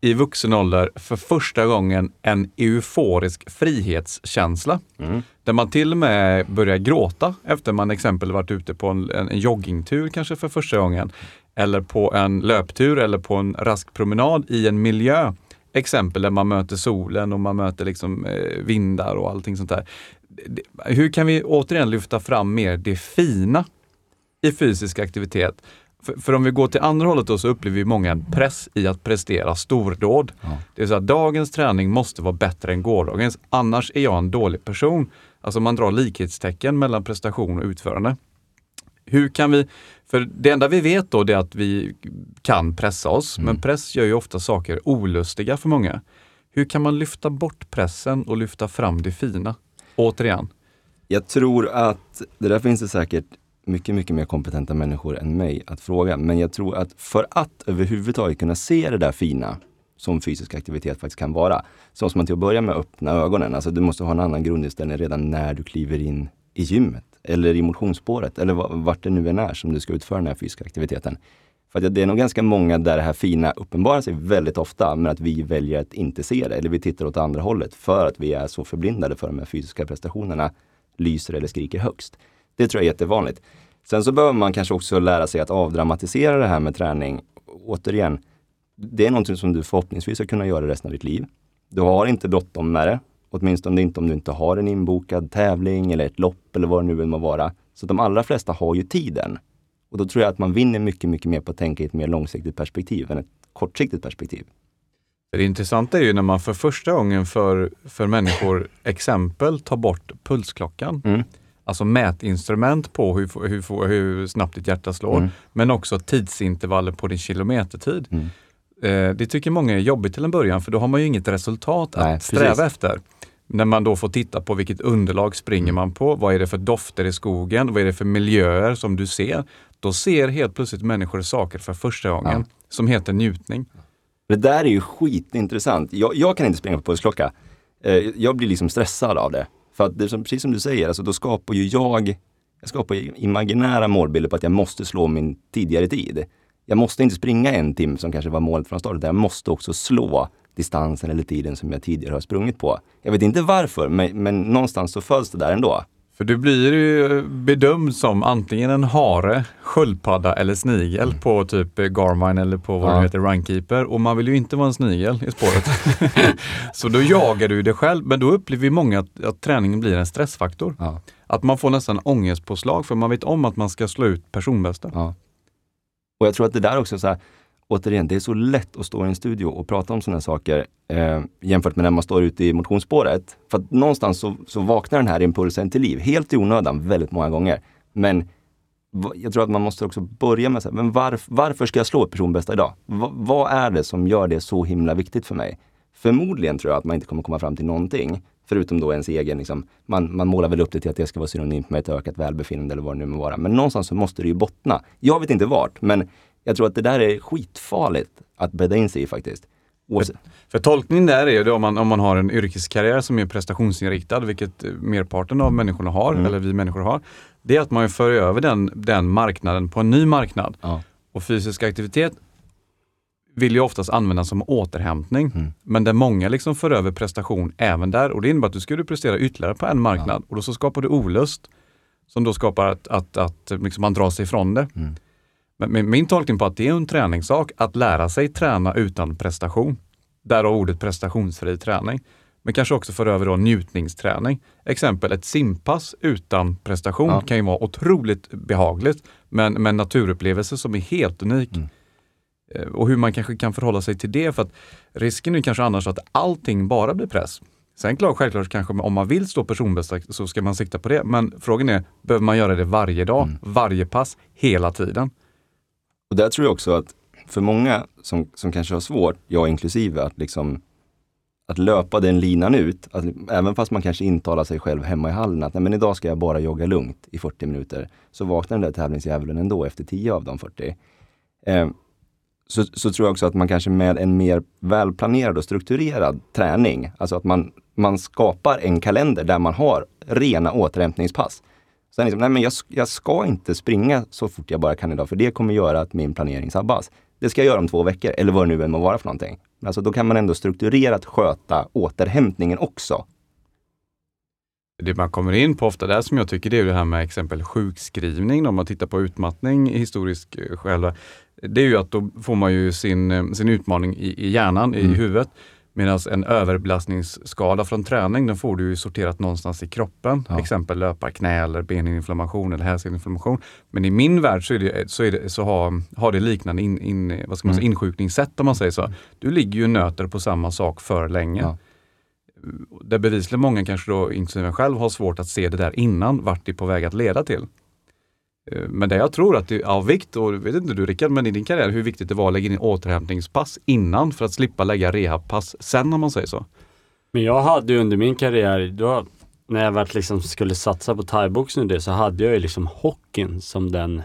i vuxen ålder för första gången en euforisk frihetskänsla. Mm. Där man till och med börjar gråta efter man exempel varit ute på en, en, joggingtur kanske för första gången. Eller på en löptur eller på en rask promenad i en miljö. Exempel där man möter solen och man möter liksom, eh, vindar och allting sånt där. Hur kan vi återigen lyfta fram mer det fina i fysisk aktivitet? För, för om vi går till andra hållet då så upplever vi många en press i att prestera stordåd. Ja. Det vill säga att dagens träning måste vara bättre än gårdagens, annars är jag en dålig person. Alltså man drar likhetstecken mellan prestation och utförande. Hur kan vi, för det enda vi vet då är att vi kan pressa oss, men press gör ju ofta saker olustiga för många. Hur kan man lyfta bort pressen och lyfta fram det fina? Återigen. Jag tror att det där finns det säkert mycket, mycket mer kompetenta människor än mig att fråga. Men jag tror att för att överhuvudtaget kunna se det där fina som fysisk aktivitet faktiskt kan vara, så måste man till att börja med öppna ögonen. Alltså du måste ha en annan grundinställning redan när du kliver in i gymmet eller i motionsspåret eller vart det nu än är som du ska utföra den här fysiska aktiviteten. För att det är nog ganska många där det här fina uppenbarar sig väldigt ofta, men att vi väljer att inte se det eller vi tittar åt andra hållet för att vi är så förblindade för de här fysiska prestationerna lyser eller skriker högst. Det tror jag är jättevanligt. Sen så behöver man kanske också lära sig att avdramatisera det här med träning. Återigen, det är någonting som du förhoppningsvis ska kunna göra resten av ditt liv. Du har inte bråttom med det, åtminstone inte om du inte har en inbokad tävling eller ett lopp eller vad det nu än må vara. Så de allra flesta har ju tiden. Och då tror jag att man vinner mycket, mycket mer på att tänka i ett mer långsiktigt perspektiv än ett kortsiktigt perspektiv. Det intressanta är ju när man för första gången för, för människor exempel tar bort pulsklockan. Mm. Alltså mätinstrument på hur, hur, hur snabbt ditt hjärta slår, Mm. men också tidsintervaller på din kilometertid. Mm. Eh, det tycker många är jobbigt till en början för då har man ju inget resultat att Nej, sträva precis. efter. När man då får titta på vilket underlag springer man på, vad är det för dofter i skogen, vad är det för miljöer som du ser. Då ser helt plötsligt människor saker för första gången Ja. som heter njutning. Det där är ju skitintressant. Jag, jag kan inte springa på pulsklocka. Eh, jag blir liksom stressad av det. För att det är som, precis som du säger, alltså, då skapar ju jag, jag skapar imaginära målbilder på att jag måste slå min tidigare tid. Jag måste inte springa en timme som kanske var målet från start, utan jag måste också slå distansen eller tiden som jag tidigare har sprungit på. Jag vet inte varför, men, men någonstans så föds det där ändå. För du blir ju bedömd som antingen en hare, sköldpadda eller snigel på typ Garmin eller på vad Ja. det heter, Runkeeper. Och man vill ju inte vara en snigel i spåret. [LAUGHS] så då jagar du det själv. Men då upplever vi många att, att träningen blir en stressfaktor. Ja. Att man får nästan ångestpåslag för man vet om att man ska slå ut personbästa. Ja. Och jag tror att det där också, så här, återigen, det är så lätt att stå i en studio och prata om sådana saker eh, jämfört med när man står ute i motionsspåret. För att någonstans så, så vaknar den här impulsen till liv, helt i onödan väldigt många gånger. Men jag tror att man måste också börja med, så här, men varf, varför ska jag slå ett personbästa idag? Va, vad är det som gör det så himla viktigt för mig? Förmodligen tror jag att man inte kommer komma fram till någonting, förutom då ens egen, liksom, man, man målar väl upp det till att det ska vara synonymt med ett ökat välbefinnande eller vad det nu må vara. Men någonstans så måste det ju bottna. Jag vet inte vart, men jag tror att det där är skitfarligt att bädda in sig i faktiskt. Oavsett- För tolkningen där är ju om man, om man har en yrkeskarriär som är prestationsinriktad, vilket eh, merparten av människorna har, Mm. eller vi människor har. Det är att man för över den, den marknaden på en ny marknad. Ja. Och fysisk aktivitet vill ju oftast användas som återhämtning. Mm. Men där många liksom för över prestation även där. Och det innebär att du skulle prestera ytterligare på en marknad och då så skapar du olust. Som då skapar att, att, att liksom man drar sig ifrån det. Mm. Men min, tolkning på att det är en träningssak, att lära sig träna utan prestation. Därav ordet prestationsfri träning. Men kanske också för över då njutningsträning. Exempel ett simpass utan prestation Ja. kan ju vara otroligt behagligt. Men med en naturupplevelse som är helt unik. Mm. Eh, Och hur man kanske kan förhålla sig till det. För att risken är kanske annars att allting bara blir press. Sen klart, självklart kanske om man vill stå personbästa så ska man sikta på det. Men frågan är, behöver man göra det varje dag, Mm. varje pass, hela tiden? Och där tror jag också att för många som, som kanske har svårt, jag inklusive, att liksom att löpa den linan ut, att, även fast man kanske intalar sig själv hemma i hallen att Nej, men idag ska jag bara jogga lugnt i 40 minuter, så vaknar den där tävlingsdjävulen ändå efter 10 av de 40. Eh, så, så tror jag också att man kanske med en mer välplanerad och strukturerad träning, alltså att man, man skapar en kalender där man har rena återhämtningspass. Sen liksom, nej men jag, jag ska inte springa så fort jag bara kan idag, för det kommer göra att min planering sabbas. Det ska jag göra om två veckor, eller vad det nu än må vara för någonting. Alltså då kan man ändå strukturerat sköta återhämtningen också. Det man kommer in på ofta där som jag tycker det är det här med exempel sjukskrivning, om man tittar på utmattning historiskt eh, själva. Det är ju att då får man ju sin, eh, sin utmaning i, i hjärnan, mm. i huvudet. Medan en överbelastningsskada från träning, den får du ju sorterat någonstans i kroppen. Ja. Exempel löparknä eller beninflammation eller hälseninflammation. Men i min värld så, är det, så, är det, så har, har det liknande in, in, vad ska man säga, mm. insjukningssätt om man säger så. Du ligger ju och nöter på samma sak för länge. Ja. Där bevisligen många, kanske då inklusive själv, har svårt att se det där innan, vart det är på väg att leda till. Eh, men det jag tror att det är av vikt, och vet inte du Rickard, men i din karriär, hur viktigt det var att lägga in återhämtningspass innan för att slippa lägga rehabpass sen om man säger så. Men jag hade under min karriär, då, när jag väl liksom skulle satsa på thaiboxning det, så hade jag ju liksom hockeyn som den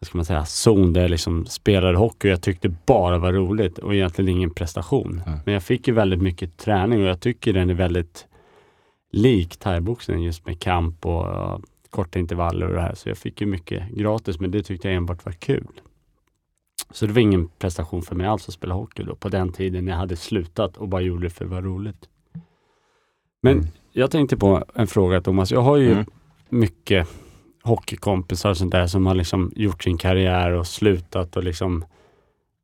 vad ska man säga, zon där jag liksom spelade hockey och jag tyckte bara var roligt och egentligen ingen prestation. Mm. Men jag fick ju väldigt mycket träning och jag tycker den är väldigt lik thaiboxning just med kamp och korta intervaller och det här. Så jag fick ju mycket gratis, men det tyckte jag enbart var kul. Så det var ingen prestation för mig alls att spela hockey då, på den tiden jag hade slutat och bara gjorde det för att vara roligt. Men mm. jag tänkte på en fråga Thomas. Jag har ju mm. mycket hockeykompisar och sånt där som har liksom gjort sin karriär och slutat och liksom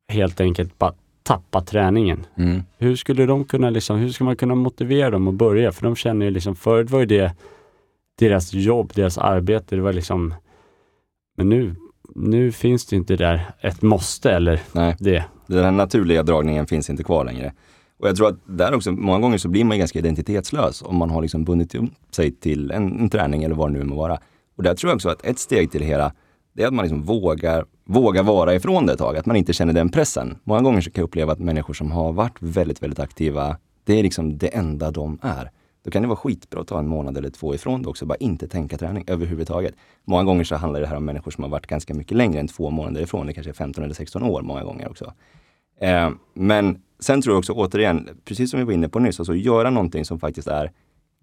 helt enkelt bara tappat träningen. Mm. Hur skulle de kunna liksom, hur ska man kunna motivera dem att börja? För de känner ju liksom, förut var ju det deras jobb, deras arbete. Det var liksom, men nu, nu finns det inte där ett måste eller Nej, det. Den här naturliga dragningen finns inte kvar längre. Och jag tror att där också, många gånger så blir man ganska identitetslös om man har liksom bundit sig till en, en träning eller vad det nu må vara. Och där tror jag också att ett steg till det hela, det är att man liksom vågar, vågar vara ifrån det ett tag, att man inte känner den pressen. Många gånger så kan jag uppleva att människor som har varit väldigt, väldigt aktiva, det är liksom det enda de är. Då kan det vara skitbra att ta en månad eller två ifrån det också, bara inte tänka träning överhuvudtaget. Många gånger så handlar det här om människor som har varit ganska mycket längre än två månader ifrån, det kanske är 15 eller 16 år många gånger också. Eh, men sen tror jag också återigen, precis som vi var inne på nyss, alltså göra någonting som faktiskt är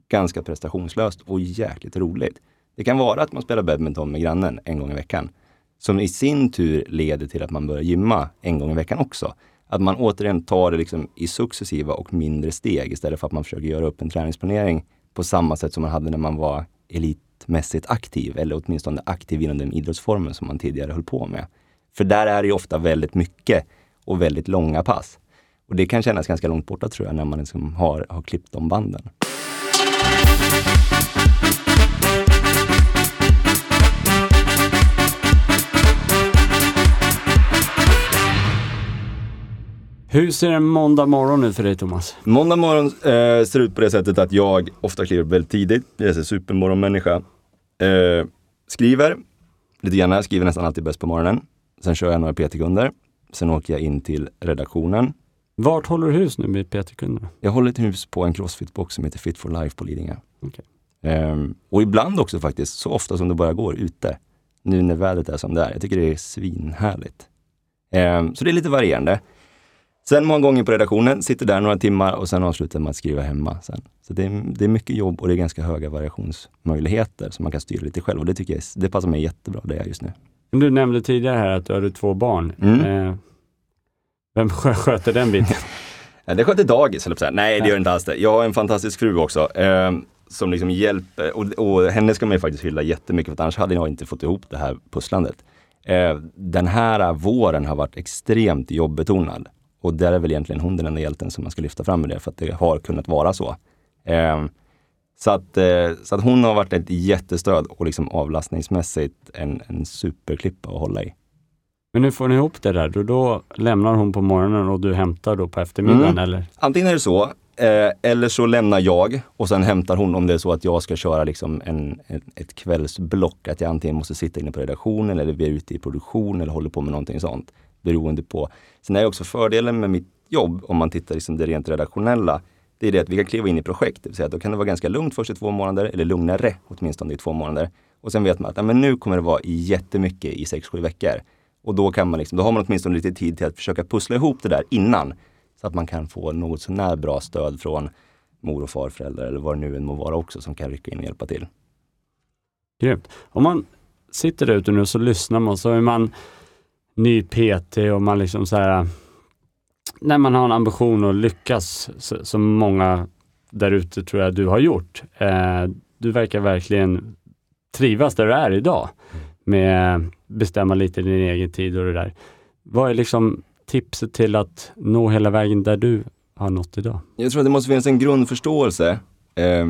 ganska prestationslöst och jäkligt roligt. Det kan vara att man spelar badminton med grannen en gång i veckan, som i sin tur leder till att man börjar gymma en gång i veckan också. Att man återigen tar det liksom i successiva och mindre steg istället för att man försöker göra upp en träningsplanering på samma sätt som man hade när man var elitmässigt aktiv eller åtminstone aktiv inom den idrottsformen som man tidigare höll på med. För där är det ju ofta väldigt mycket och väldigt långa pass. Och det kan kännas ganska långt borta tror jag när man liksom har, har klippt de banden. Hur ser en måndag morgon ut för dig Thomas? Måndag morgon eh, ser ut på det sättet att jag ofta kliver väldigt tidigt. Jag är en supermorgonmänniska. Eh, skriver lite grann, skriver nästan alltid bäst på morgonen. Sen kör jag några PT-kunder. Sen åker jag in till redaktionen. Vart håller du hus nu med PT-kunderna? Jag håller ett hus på en crossfit-box som heter Fit for Life på Lidingö. Okay. Eh, och ibland också faktiskt, så ofta som det bara går, ute. Nu när vädret är som det är. Jag tycker det är svinhärligt. Eh, så det är lite varierande. Sen många gånger på redaktionen, sitter där några timmar och sen avslutar man att skriva hemma. Sen. Så det är, det är mycket jobb och det är ganska höga variationsmöjligheter som man kan styra lite själv och det tycker jag det passar mig jättebra det är just nu. Du nämnde tidigare här att du hade två barn. Mm. Eh, vem [LAUGHS] sköter den biten? [LAUGHS] det sköter dagis, eller Nej, det gör inte alls det. Jag har en fantastisk fru också. Eh, som liksom hjälper, och, och, henne ska man ju faktiskt hylla jättemycket för annars hade jag inte fått ihop det här pusslandet. Eh, den här våren har varit extremt jobbbetonad. Och där är väl egentligen hon den enda hjälten som man ska lyfta fram med det, för att det har kunnat vara så. Eh, så, att, eh, så att hon har varit ett jättestöd och liksom avlastningsmässigt en, en superklippa att hålla i. Men nu får ni ihop det där, då, då lämnar hon på morgonen och du hämtar då på eftermiddagen mm. eller? Antingen är det så, Eh, eller så lämnar jag och sen hämtar hon om det är så att jag ska köra liksom en, en, ett kvällsblock. Att jag antingen måste sitta inne på redaktionen eller vi är ute i produktion eller håller på med någonting sånt. Beroende på. Sen är också fördelen med mitt jobb, om man tittar liksom det rent redaktionella, det är det att vi kan kliva in i projekt. Det vill säga att då kan det vara ganska lugnt först i två månader, eller lugnare åtminstone i två månader. Och sen vet man att ja, men nu kommer det vara jättemycket i sex, sju veckor. Och då, kan man liksom, då har man åtminstone lite tid till att försöka pussla ihop det där innan. Så att man kan få något sånär bra stöd från mor och farföräldrar eller vad det nu än må vara också som kan rycka in och hjälpa till. Grymt. Om man sitter där ute nu och så lyssnar man så är man ny PT och man liksom så här när man har en ambition att lyckas, som många där ute tror jag du har gjort. Eh, du verkar verkligen trivas där du är idag med bestämma lite din egen tid och det där. Vad är liksom tipset till att nå hela vägen där du har nått idag? Jag tror att det måste finnas en grundförståelse eh,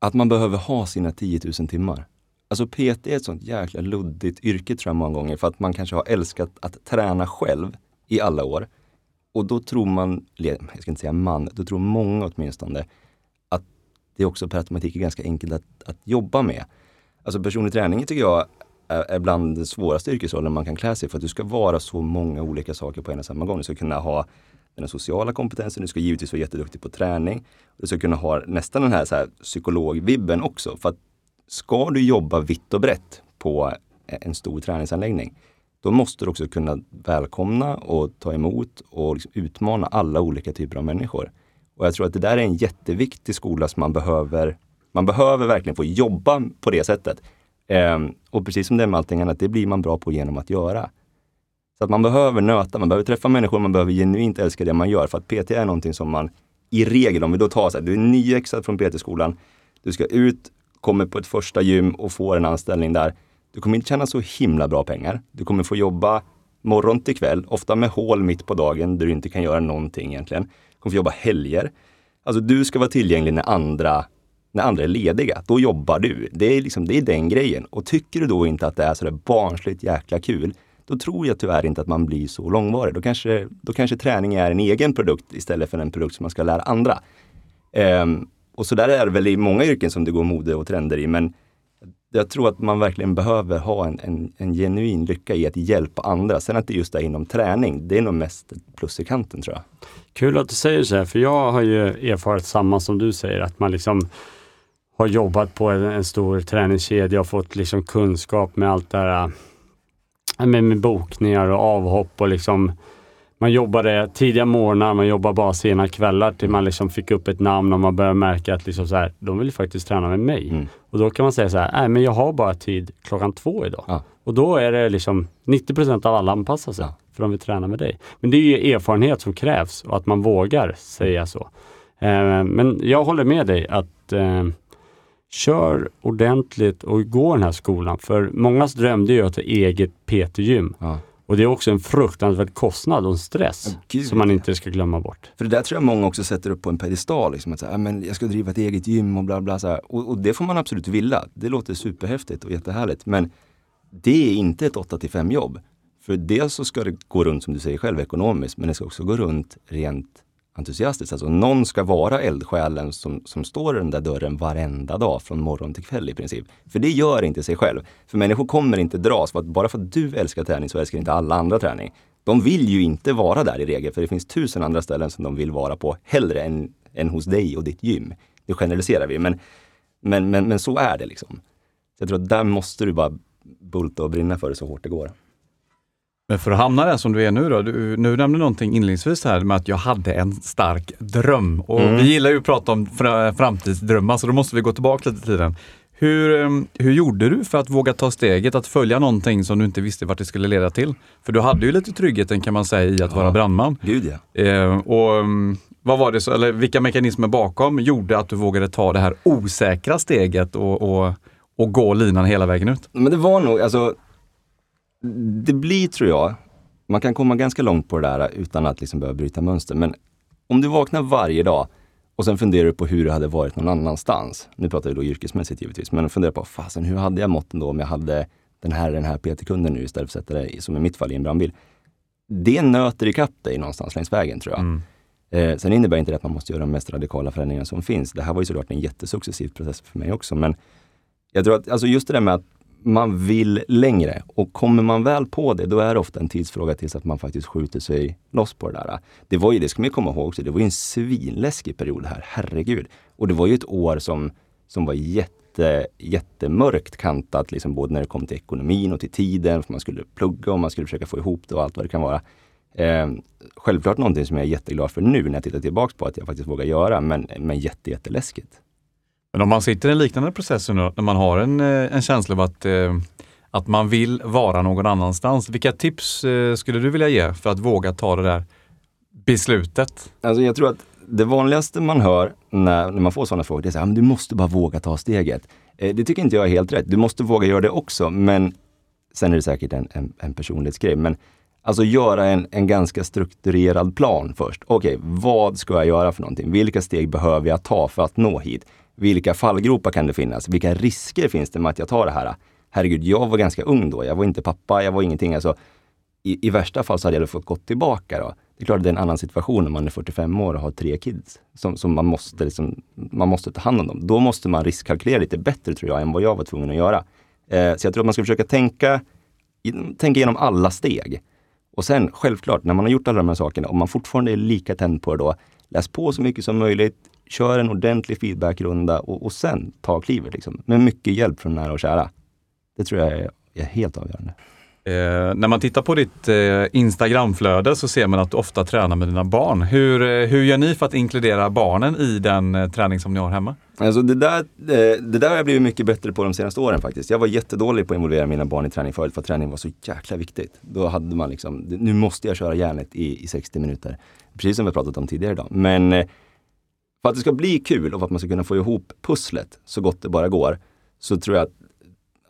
att man behöver ha sina 10 000 timmar. Alltså PT är ett sånt jäkla luddigt yrke tror jag många gånger för att man kanske har älskat att träna själv i alla år. Och då tror man, jag ska inte säga man, då tror många åtminstone att det också per automatik är ganska enkelt att, att jobba med. Alltså personlig träning tycker jag är, bland de svåraste yrkesrollen man kan klä sig för att du ska vara så många olika saker på en och samma gång. Du ska kunna ha den sociala kompetensen, du ska givetvis vara jätteduktig på träning. Du ska kunna ha nästan den här, så här psykologvibben också. För att ska du jobba vitt och brett på eh, en stor träningsanläggning, då måste du också kunna välkomna och ta emot och liksom utmana alla olika typer av människor. Och jag tror att det där är en jätteviktig skola som man behöver, man behöver verkligen få jobba på det sättet. Ehm, och precis som det är med allting annat, det blir man bra på genom att göra. Så att man behöver nöta, man behöver träffa människor, man behöver genuint älska det man gör. För att PT är någonting som man i regel, om vi då tar så här, du är nyexad från PT-skolan, du ska ut, kommer på ett första gym och får en anställning där. Du kommer inte tjäna så himla bra pengar. Du kommer få jobba morgon till kväll, ofta med hål mitt på dagen där du inte kan göra någonting egentligen. Du kommer få jobba helger. Alltså du ska vara tillgänglig när andra, när andra är lediga. Då jobbar du. Det är, liksom, det är den grejen. Och tycker du då inte att det är sådär barnsligt jäkla kul, då tror jag tyvärr inte att man blir så långvarig. Då kanske, då kanske träning är en egen produkt istället för en produkt som man ska lära andra. Um, och så där är det väl i många yrken som det går mode och trender i, men jag tror att man verkligen behöver ha en, en, en, genuin lycka i att hjälpa andra. Sen att det just är inom träning, det är nog mest plus i kanten tror jag. Kul att du säger så här, för jag har ju erfarit samma som du säger, att man liksom har jobbat på en, en stor träningskedja och fått liksom kunskap med allt det här äh, med, med bokningar och avhopp och liksom man jobbade tidiga morgnar, man jobbade bara sena kvällar till man liksom fick upp ett namn och man började märka att liksom så här, de vill faktiskt träna med mig. Mm. Och då kan man säga så här, nej men jag har bara tid klockan två idag. Ja. Och då är det liksom 90% av alla anpassar sig, ja. för de vill träna med dig. Men det är ju erfarenhet som krävs och att man vågar säga så. Eh, men jag håller med dig att eh, kör ordentligt och gå den här skolan. För mångas drömde ju att ha eget PT-gym. Ja. Och det är också en fruktansvärd kostnad och stress oh, som man inte ska glömma bort. För det där tror jag många också sätter upp på en pedestal. Liksom, att säga, men jag ska driva ett eget gym och bla bla. Så och, och, det får man absolut vilja. Det låter superhäftigt och jättehärligt. Men det är inte ett 8 till 5 jobb. För dels så ska det gå runt som du säger själv ekonomiskt, men det ska också gå runt rent entusiastiskt. Alltså någon ska vara eldsjälen som, som står i den där dörren varenda dag från morgon till kväll i princip. För det gör inte sig själv. För människor kommer inte dras, för att bara för att du älskar träning så älskar inte alla andra träning. De vill ju inte vara där i regel, för det finns tusen andra ställen som de vill vara på hellre än, än hos dig och ditt gym. Nu generaliserar vi, men, men, men, men så är det liksom. Så jag tror att där måste du bara bulta och brinna för det så hårt det går. Men för att hamna där som du är nu då, du, nu nämnde någonting inledningsvis här med att jag hade en stark dröm. Och mm. Vi gillar ju att prata om framtidsdrömmar så då måste vi gå tillbaka lite i tiden. Hur, ehm, hur gjorde du för att våga ta steget att följa någonting som du inte visste vart det skulle leda till? För du hade ju lite tryggheten kan man säga i att ja. vara brandman. Gud ja. Eh, och, ehm, vad var det så, eller vilka mekanismer bakom gjorde att du vågade ta det här osäkra steget och, och, och gå linan hela vägen ut? Men det var nog, alltså det blir, tror jag, man kan komma ganska långt på det där utan att liksom behöva bryta mönster. Men om du vaknar varje dag och sen funderar du på hur det hade varit någon annanstans. Nu pratar vi då yrkesmässigt givetvis, men funderar på, fasen hur hade jag mått ändå om jag hade den här, den här PT-kunden nu istället för att sätta det, som i mitt fall, i en brandbil. Det nöter ikapp dig någonstans längs vägen tror jag. Mm. Eh, sen innebär inte det att man måste göra de mest radikala förändringarna som finns. Det här var ju såklart en jättesuccessiv process för mig också. Men jag tror att alltså just det där med att man vill längre och kommer man väl på det, då är det ofta en tidsfråga tills att man faktiskt skjuter sig loss på det där. Det var ju, det ska man komma ihåg också, det var ju en svinläskig period här, herregud. Och det var ju ett år som, som var jätte, jättemörkt kantat, liksom både när det kom till ekonomin och till tiden, för man skulle plugga och man skulle försöka få ihop det och allt vad det kan vara. Eh, självklart någonting som jag är jätteglad för nu när jag tittar tillbaks på att jag faktiskt vågar göra, men, men jätte, jätteläskigt. Men om man sitter i en liknande process nu, när man har en, eh, en känsla av att, eh, att man vill vara någon annanstans. Vilka tips eh, skulle du vilja ge för att våga ta det där beslutet? Alltså jag tror att det vanligaste man hör när, när man får sådana frågor, det är att du måste bara våga ta steget. det tycker inte jag är helt rätt. Du måste våga göra det också, men sen är det säkert en, en, en personlighetsgrej. Men Alltså göra en, en ganska strukturerad plan först. Okej, okay, vad ska jag göra för någonting? Vilka steg behöver jag ta för att nå hit? Vilka fallgropar kan det finnas? Vilka risker finns det med att jag tar det här? Herregud, jag var ganska ung då. Jag var inte pappa, jag var ingenting. Alltså, i, I värsta fall så hade jag fått gått tillbaka. Då. Det är klart att det är en annan situation när man är 45 år och har tre kids. Som, som man, måste liksom, man måste ta hand om dem. Då måste man riskkalkylera lite bättre tror jag än vad jag var tvungen att göra. Eh, så jag tror att man ska försöka tänka, tänka igenom alla steg. Och sen självklart, när man har gjort alla de här sakerna om man fortfarande är lika tänd på det då, läs på så mycket som möjligt, kör en ordentlig feedbackrunda och, och sen ta klivet. Liksom, med mycket hjälp från nära och kära. Det tror jag är, är helt avgörande. Eh, när man tittar på ditt eh, Instagramflöde så ser man att du ofta tränar med dina barn. Hur, eh, hur gör ni för att inkludera barnen i den eh, träning som ni har hemma? Alltså det, där, eh, det där har jag blivit mycket bättre på de senaste åren faktiskt. Jag var jättedålig på att involvera mina barn i träning förut för att träning var så jäkla viktigt. Då hade man liksom, nu måste jag köra järnet i, i 60 minuter. Precis som vi pratat om tidigare idag. Men eh, för att det ska bli kul och för att man ska kunna få ihop pusslet så gott det bara går, så tror jag att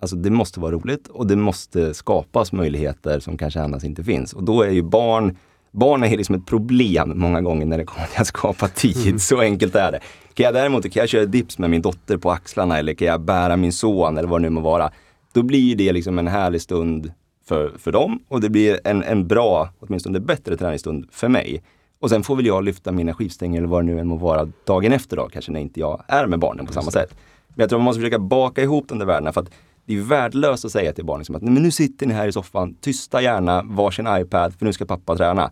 alltså det måste vara roligt och det måste skapas möjligheter som kanske annars inte finns. Och då är ju barn, barn är liksom ett problem många gånger när det kommer till att skapa tid. Mm. Så enkelt är det. Kan jag däremot kan jag köra dips med min dotter på axlarna eller kan jag bära min son eller vad det nu må vara. Då blir det liksom en härlig stund för, för dem och det blir en, en bra, åtminstone bättre träningsstund för mig. Och sen får väl jag lyfta mina skivstänger eller vad det nu än må vara dagen efter då, kanske när inte jag är med barnen på samma sätt. Men jag tror man måste försöka baka ihop de där värdena för att det är värdelöst att säga till barnen liksom att men nu sitter ni här i soffan, tysta gärna varsin iPad för nu ska pappa träna.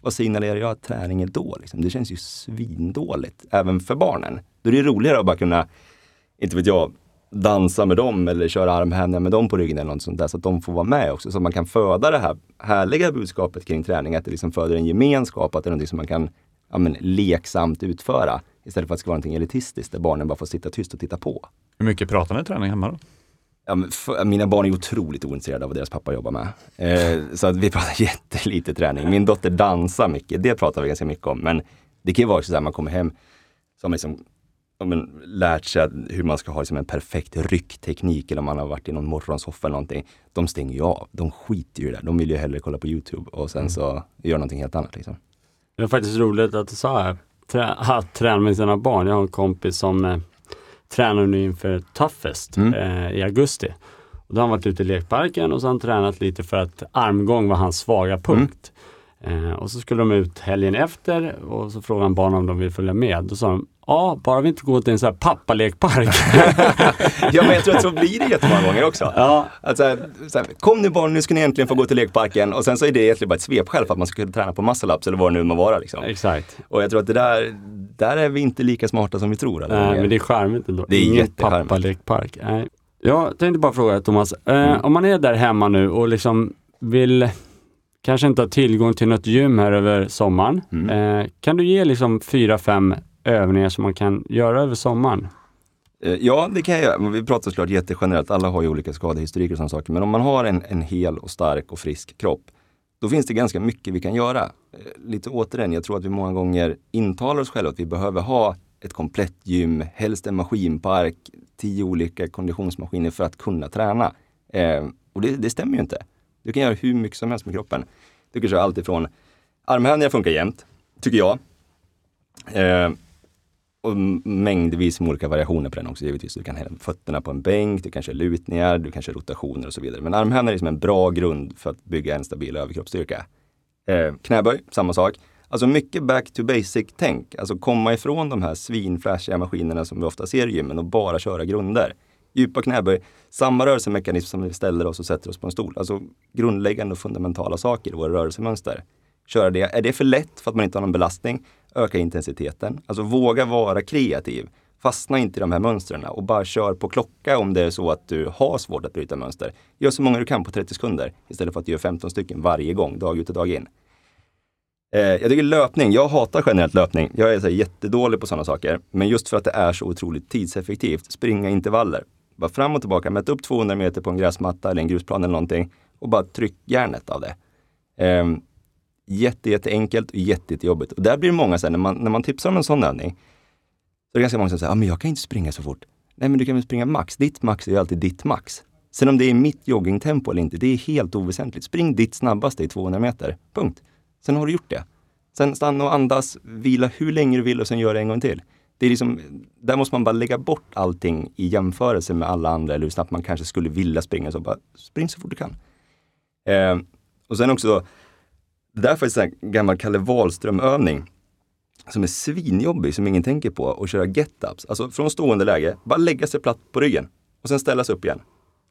Vad signalerar jag att träning är då? Liksom? Det känns ju svindåligt, även för barnen. Då är det roligare att bara kunna, inte vet jag, dansa med dem eller köra armhävningar med dem på ryggen eller något sånt där så att de får vara med också. Så att man kan föda det här härliga budskapet kring träning, att det liksom föder en gemenskap, att det är något som man kan ja, men, leksamt utföra. Istället för att det ska vara någonting elitistiskt där barnen bara får sitta tyst och titta på. Hur mycket pratar ni träning hemma då? Ja, för, mina barn är otroligt ointresserade av vad deras pappa jobbar med. Eh, så att vi pratar [LAUGHS] jättelite träning. Min dotter dansar mycket, det pratar vi ganska mycket om. Men det kan ju vara så att man kommer hem som liksom men, lärt sig hur man ska ha liksom en perfekt ryckteknik eller om man har varit i någon morgonsoffa eller någonting. De stänger ju av. De skiter ju i det. De vill ju hellre kolla på Youtube och sen mm. så göra någonting helt annat. Liksom. Det är faktiskt roligt att du sa här, trä, att träna med sina barn. Jag har en kompis som eh, tränar nu inför Toughest mm. eh, i augusti. Och då har han varit ute i lekparken och så har han tränat lite för att armgång var hans svaga punkt. Mm. Eh, och så skulle de ut helgen efter och så frågade han barnen om de vill följa med. Då sa de, Ja, bara vi inte går till en sån här pappalekpark. [LAUGHS] ja, men jag tror att så blir det jättemånga gånger också. Ja. Att så här, så här, kom nu barn, nu ska ni äntligen få gå till lekparken. Och sen så är det egentligen bara ett svepskäl för att man ska kunna träna på muscle-ups eller vad det nu må vara. Liksom. Exakt. Och jag tror att det där, där är vi inte lika smarta som vi tror. Eller? Nej, men det är charmigt ändå. Det är Ingen pappalekpark. Nej. Jag tänkte bara fråga Thomas, eh, mm. om man är där hemma nu och liksom vill kanske inte ha tillgång till något gym här över sommaren. Mm. Eh, kan du ge liksom fyra, fem övningar som man kan göra över sommaren? Eh, ja, det kan jag göra. Vi pratar såklart jättegenerellt. Alla har ju olika skadehistoriker och sådana saker. Men om man har en, en hel och stark och frisk kropp, då finns det ganska mycket vi kan göra. Eh, lite återigen, jag tror att vi många gånger intalar oss själva att vi behöver ha ett komplett gym, helst en maskinpark, tio olika konditionsmaskiner för att kunna träna. Eh, och det, det, stämmer ju inte. Du kan göra hur mycket som helst med kroppen. Du kan köra allt ifrån armhävningar funkar jämt, tycker jag. Eh, och mängdvis med olika variationer på den också givetvis. Du kan hälla fötterna på en bänk, du kan köra lutningar, du kan köra rotationer och så vidare. Men armhävningar är liksom en bra grund för att bygga en stabil överkroppsstyrka. Eh, knäböj, samma sak. Alltså mycket back to basic-tänk. Alltså komma ifrån de här svinflashiga maskinerna som vi ofta ser i gymmen och bara köra grunder. Djupa knäböj, samma rörelsemekanism som vi ställer oss och sätter oss på en stol. Alltså grundläggande och fundamentala saker i våra rörelsemönster. Köra det. Är det för lätt för att man inte har någon belastning? Öka intensiteten. Alltså våga vara kreativ. Fastna inte i de här mönstren och bara kör på klocka om det är så att du har svårt att bryta mönster. Gör så många du kan på 30 sekunder istället för att göra 15 stycken varje gång, dag ut och dag in. Eh, jag tycker löpning, jag hatar generellt löpning. Jag är så jättedålig på sådana saker. Men just för att det är så otroligt tidseffektivt, springa intervaller. Bara fram och tillbaka, mätt upp 200 meter på en gräsmatta eller en grusplan eller någonting och bara tryck järnet av det. Eh, jätte, jätteenkelt och jätte, jättejobbigt. Och där blir det många, sen, när, man, när man tipsar om en sån övning, så är det ganska många som säger, ah, men jag kan inte springa så fort. Nej, men du kan väl springa max. Ditt max är ju alltid ditt max. Sen om det är mitt joggingtempo eller inte, det är helt oväsentligt. Spring ditt snabbaste i 200 meter. Punkt. Sen har du gjort det. Sen stanna och andas, vila hur länge du vill och sen gör det en gång till. Det är liksom, där måste man bara lägga bort allting i jämförelse med alla andra eller hur snabbt man kanske skulle vilja springa. Så bara spring så fort du kan. Eh, och sen också, det där är faktiskt en gammal Kalle Wahlström-övning som är svinjobbig, som ingen tänker på, och köra get-ups. Alltså från stående läge, bara lägga sig platt på ryggen och sen ställa sig upp igen.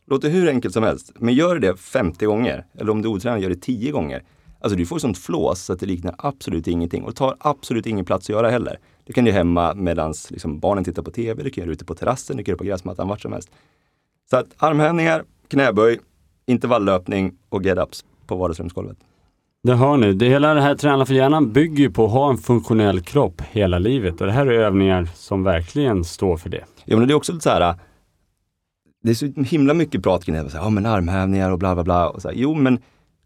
Låter hur enkelt som helst, men gör det 50 gånger, eller om du är otränad, gör det 10 gånger. Alltså du får sånt flås så att det liknar absolut ingenting och tar absolut ingen plats att göra heller. Du kan göra hemma medan liksom barnen tittar på TV, du kan göra ute på terrassen, du kan göra på gräsmattan, vart som helst. Så att armhävningar, knäböj, intervalllöpning och get-ups på vardagsrumsgolvet. Det hör ni, det hela det här Träna för hjärnan bygger ju på att ha en funktionell kropp hela livet och det här är övningar som verkligen står för det. Ja, men det är också lite så här, det är så himla mycket prat kring det, ja men armhävningar och bla bla bla. Och så här, jo, men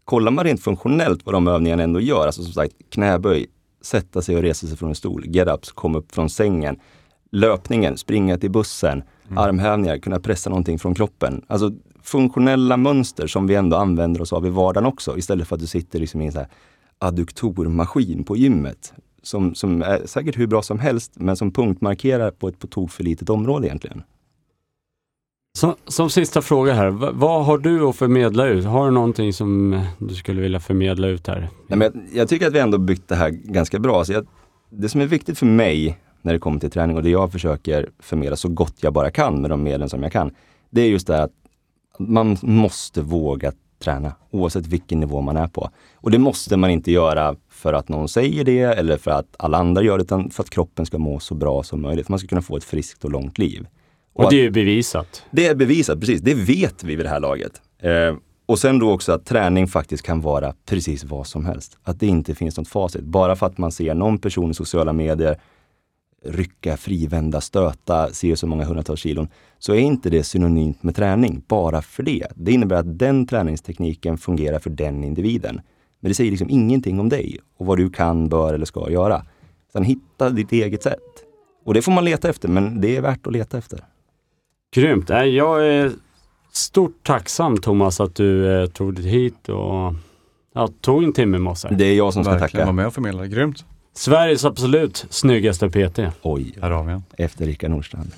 kollar man rent funktionellt vad de övningarna ändå gör, alltså som sagt knäböj, sätta sig och resa sig från en stol, get-ups, komma upp från sängen, löpningen, springa till bussen, mm. armhävningar, kunna pressa någonting från kroppen. Alltså funktionella mönster som vi ändå använder oss av i vardagen också, istället för att du sitter liksom i en så här adduktormaskin på gymmet. Som, som är säkert hur bra som helst, men som punktmarkerar på ett på tok för litet område egentligen. Som, som sista fråga här, v vad har du att förmedla ut? Har du någonting som eh, du skulle vilja förmedla ut här? Nej, men jag, jag tycker att vi ändå byggt det här ganska bra. Så jag, det som är viktigt för mig när det kommer till träning och det jag försöker förmedla så gott jag bara kan med de medlen som jag kan. Det är just det här att man måste våga träna oavsett vilken nivå man är på. Och det måste man inte göra för att någon säger det eller för att alla andra gör det, utan för att kroppen ska må så bra som möjligt. Man ska kunna få ett friskt och långt liv. Och, och det är bevisat. Det är bevisat, precis. Det vet vi vid det här laget. Eh, och sen då också att träning faktiskt kan vara precis vad som helst. Att det inte finns något facit. Bara för att man ser någon person i sociala medier rycka, frivända, stöta, se så många hundratals kilon, så är inte det synonymt med träning bara för det. Det innebär att den träningstekniken fungerar för den individen. Men det säger liksom ingenting om dig och vad du kan, bör eller ska göra. Sen hitta ditt eget sätt. Och det får man leta efter, men det är värt att leta efter. Grymt! Jag är stort tacksam Thomas att du eh, tog dig hit och ja, tog en timme med oss. Här. Det är jag som ska Verkligen tacka. vara med och förmedla. Grymt! Sveriges absolut snyggaste PT. Oj, Här har vi en. efter Rickard Nordstrand.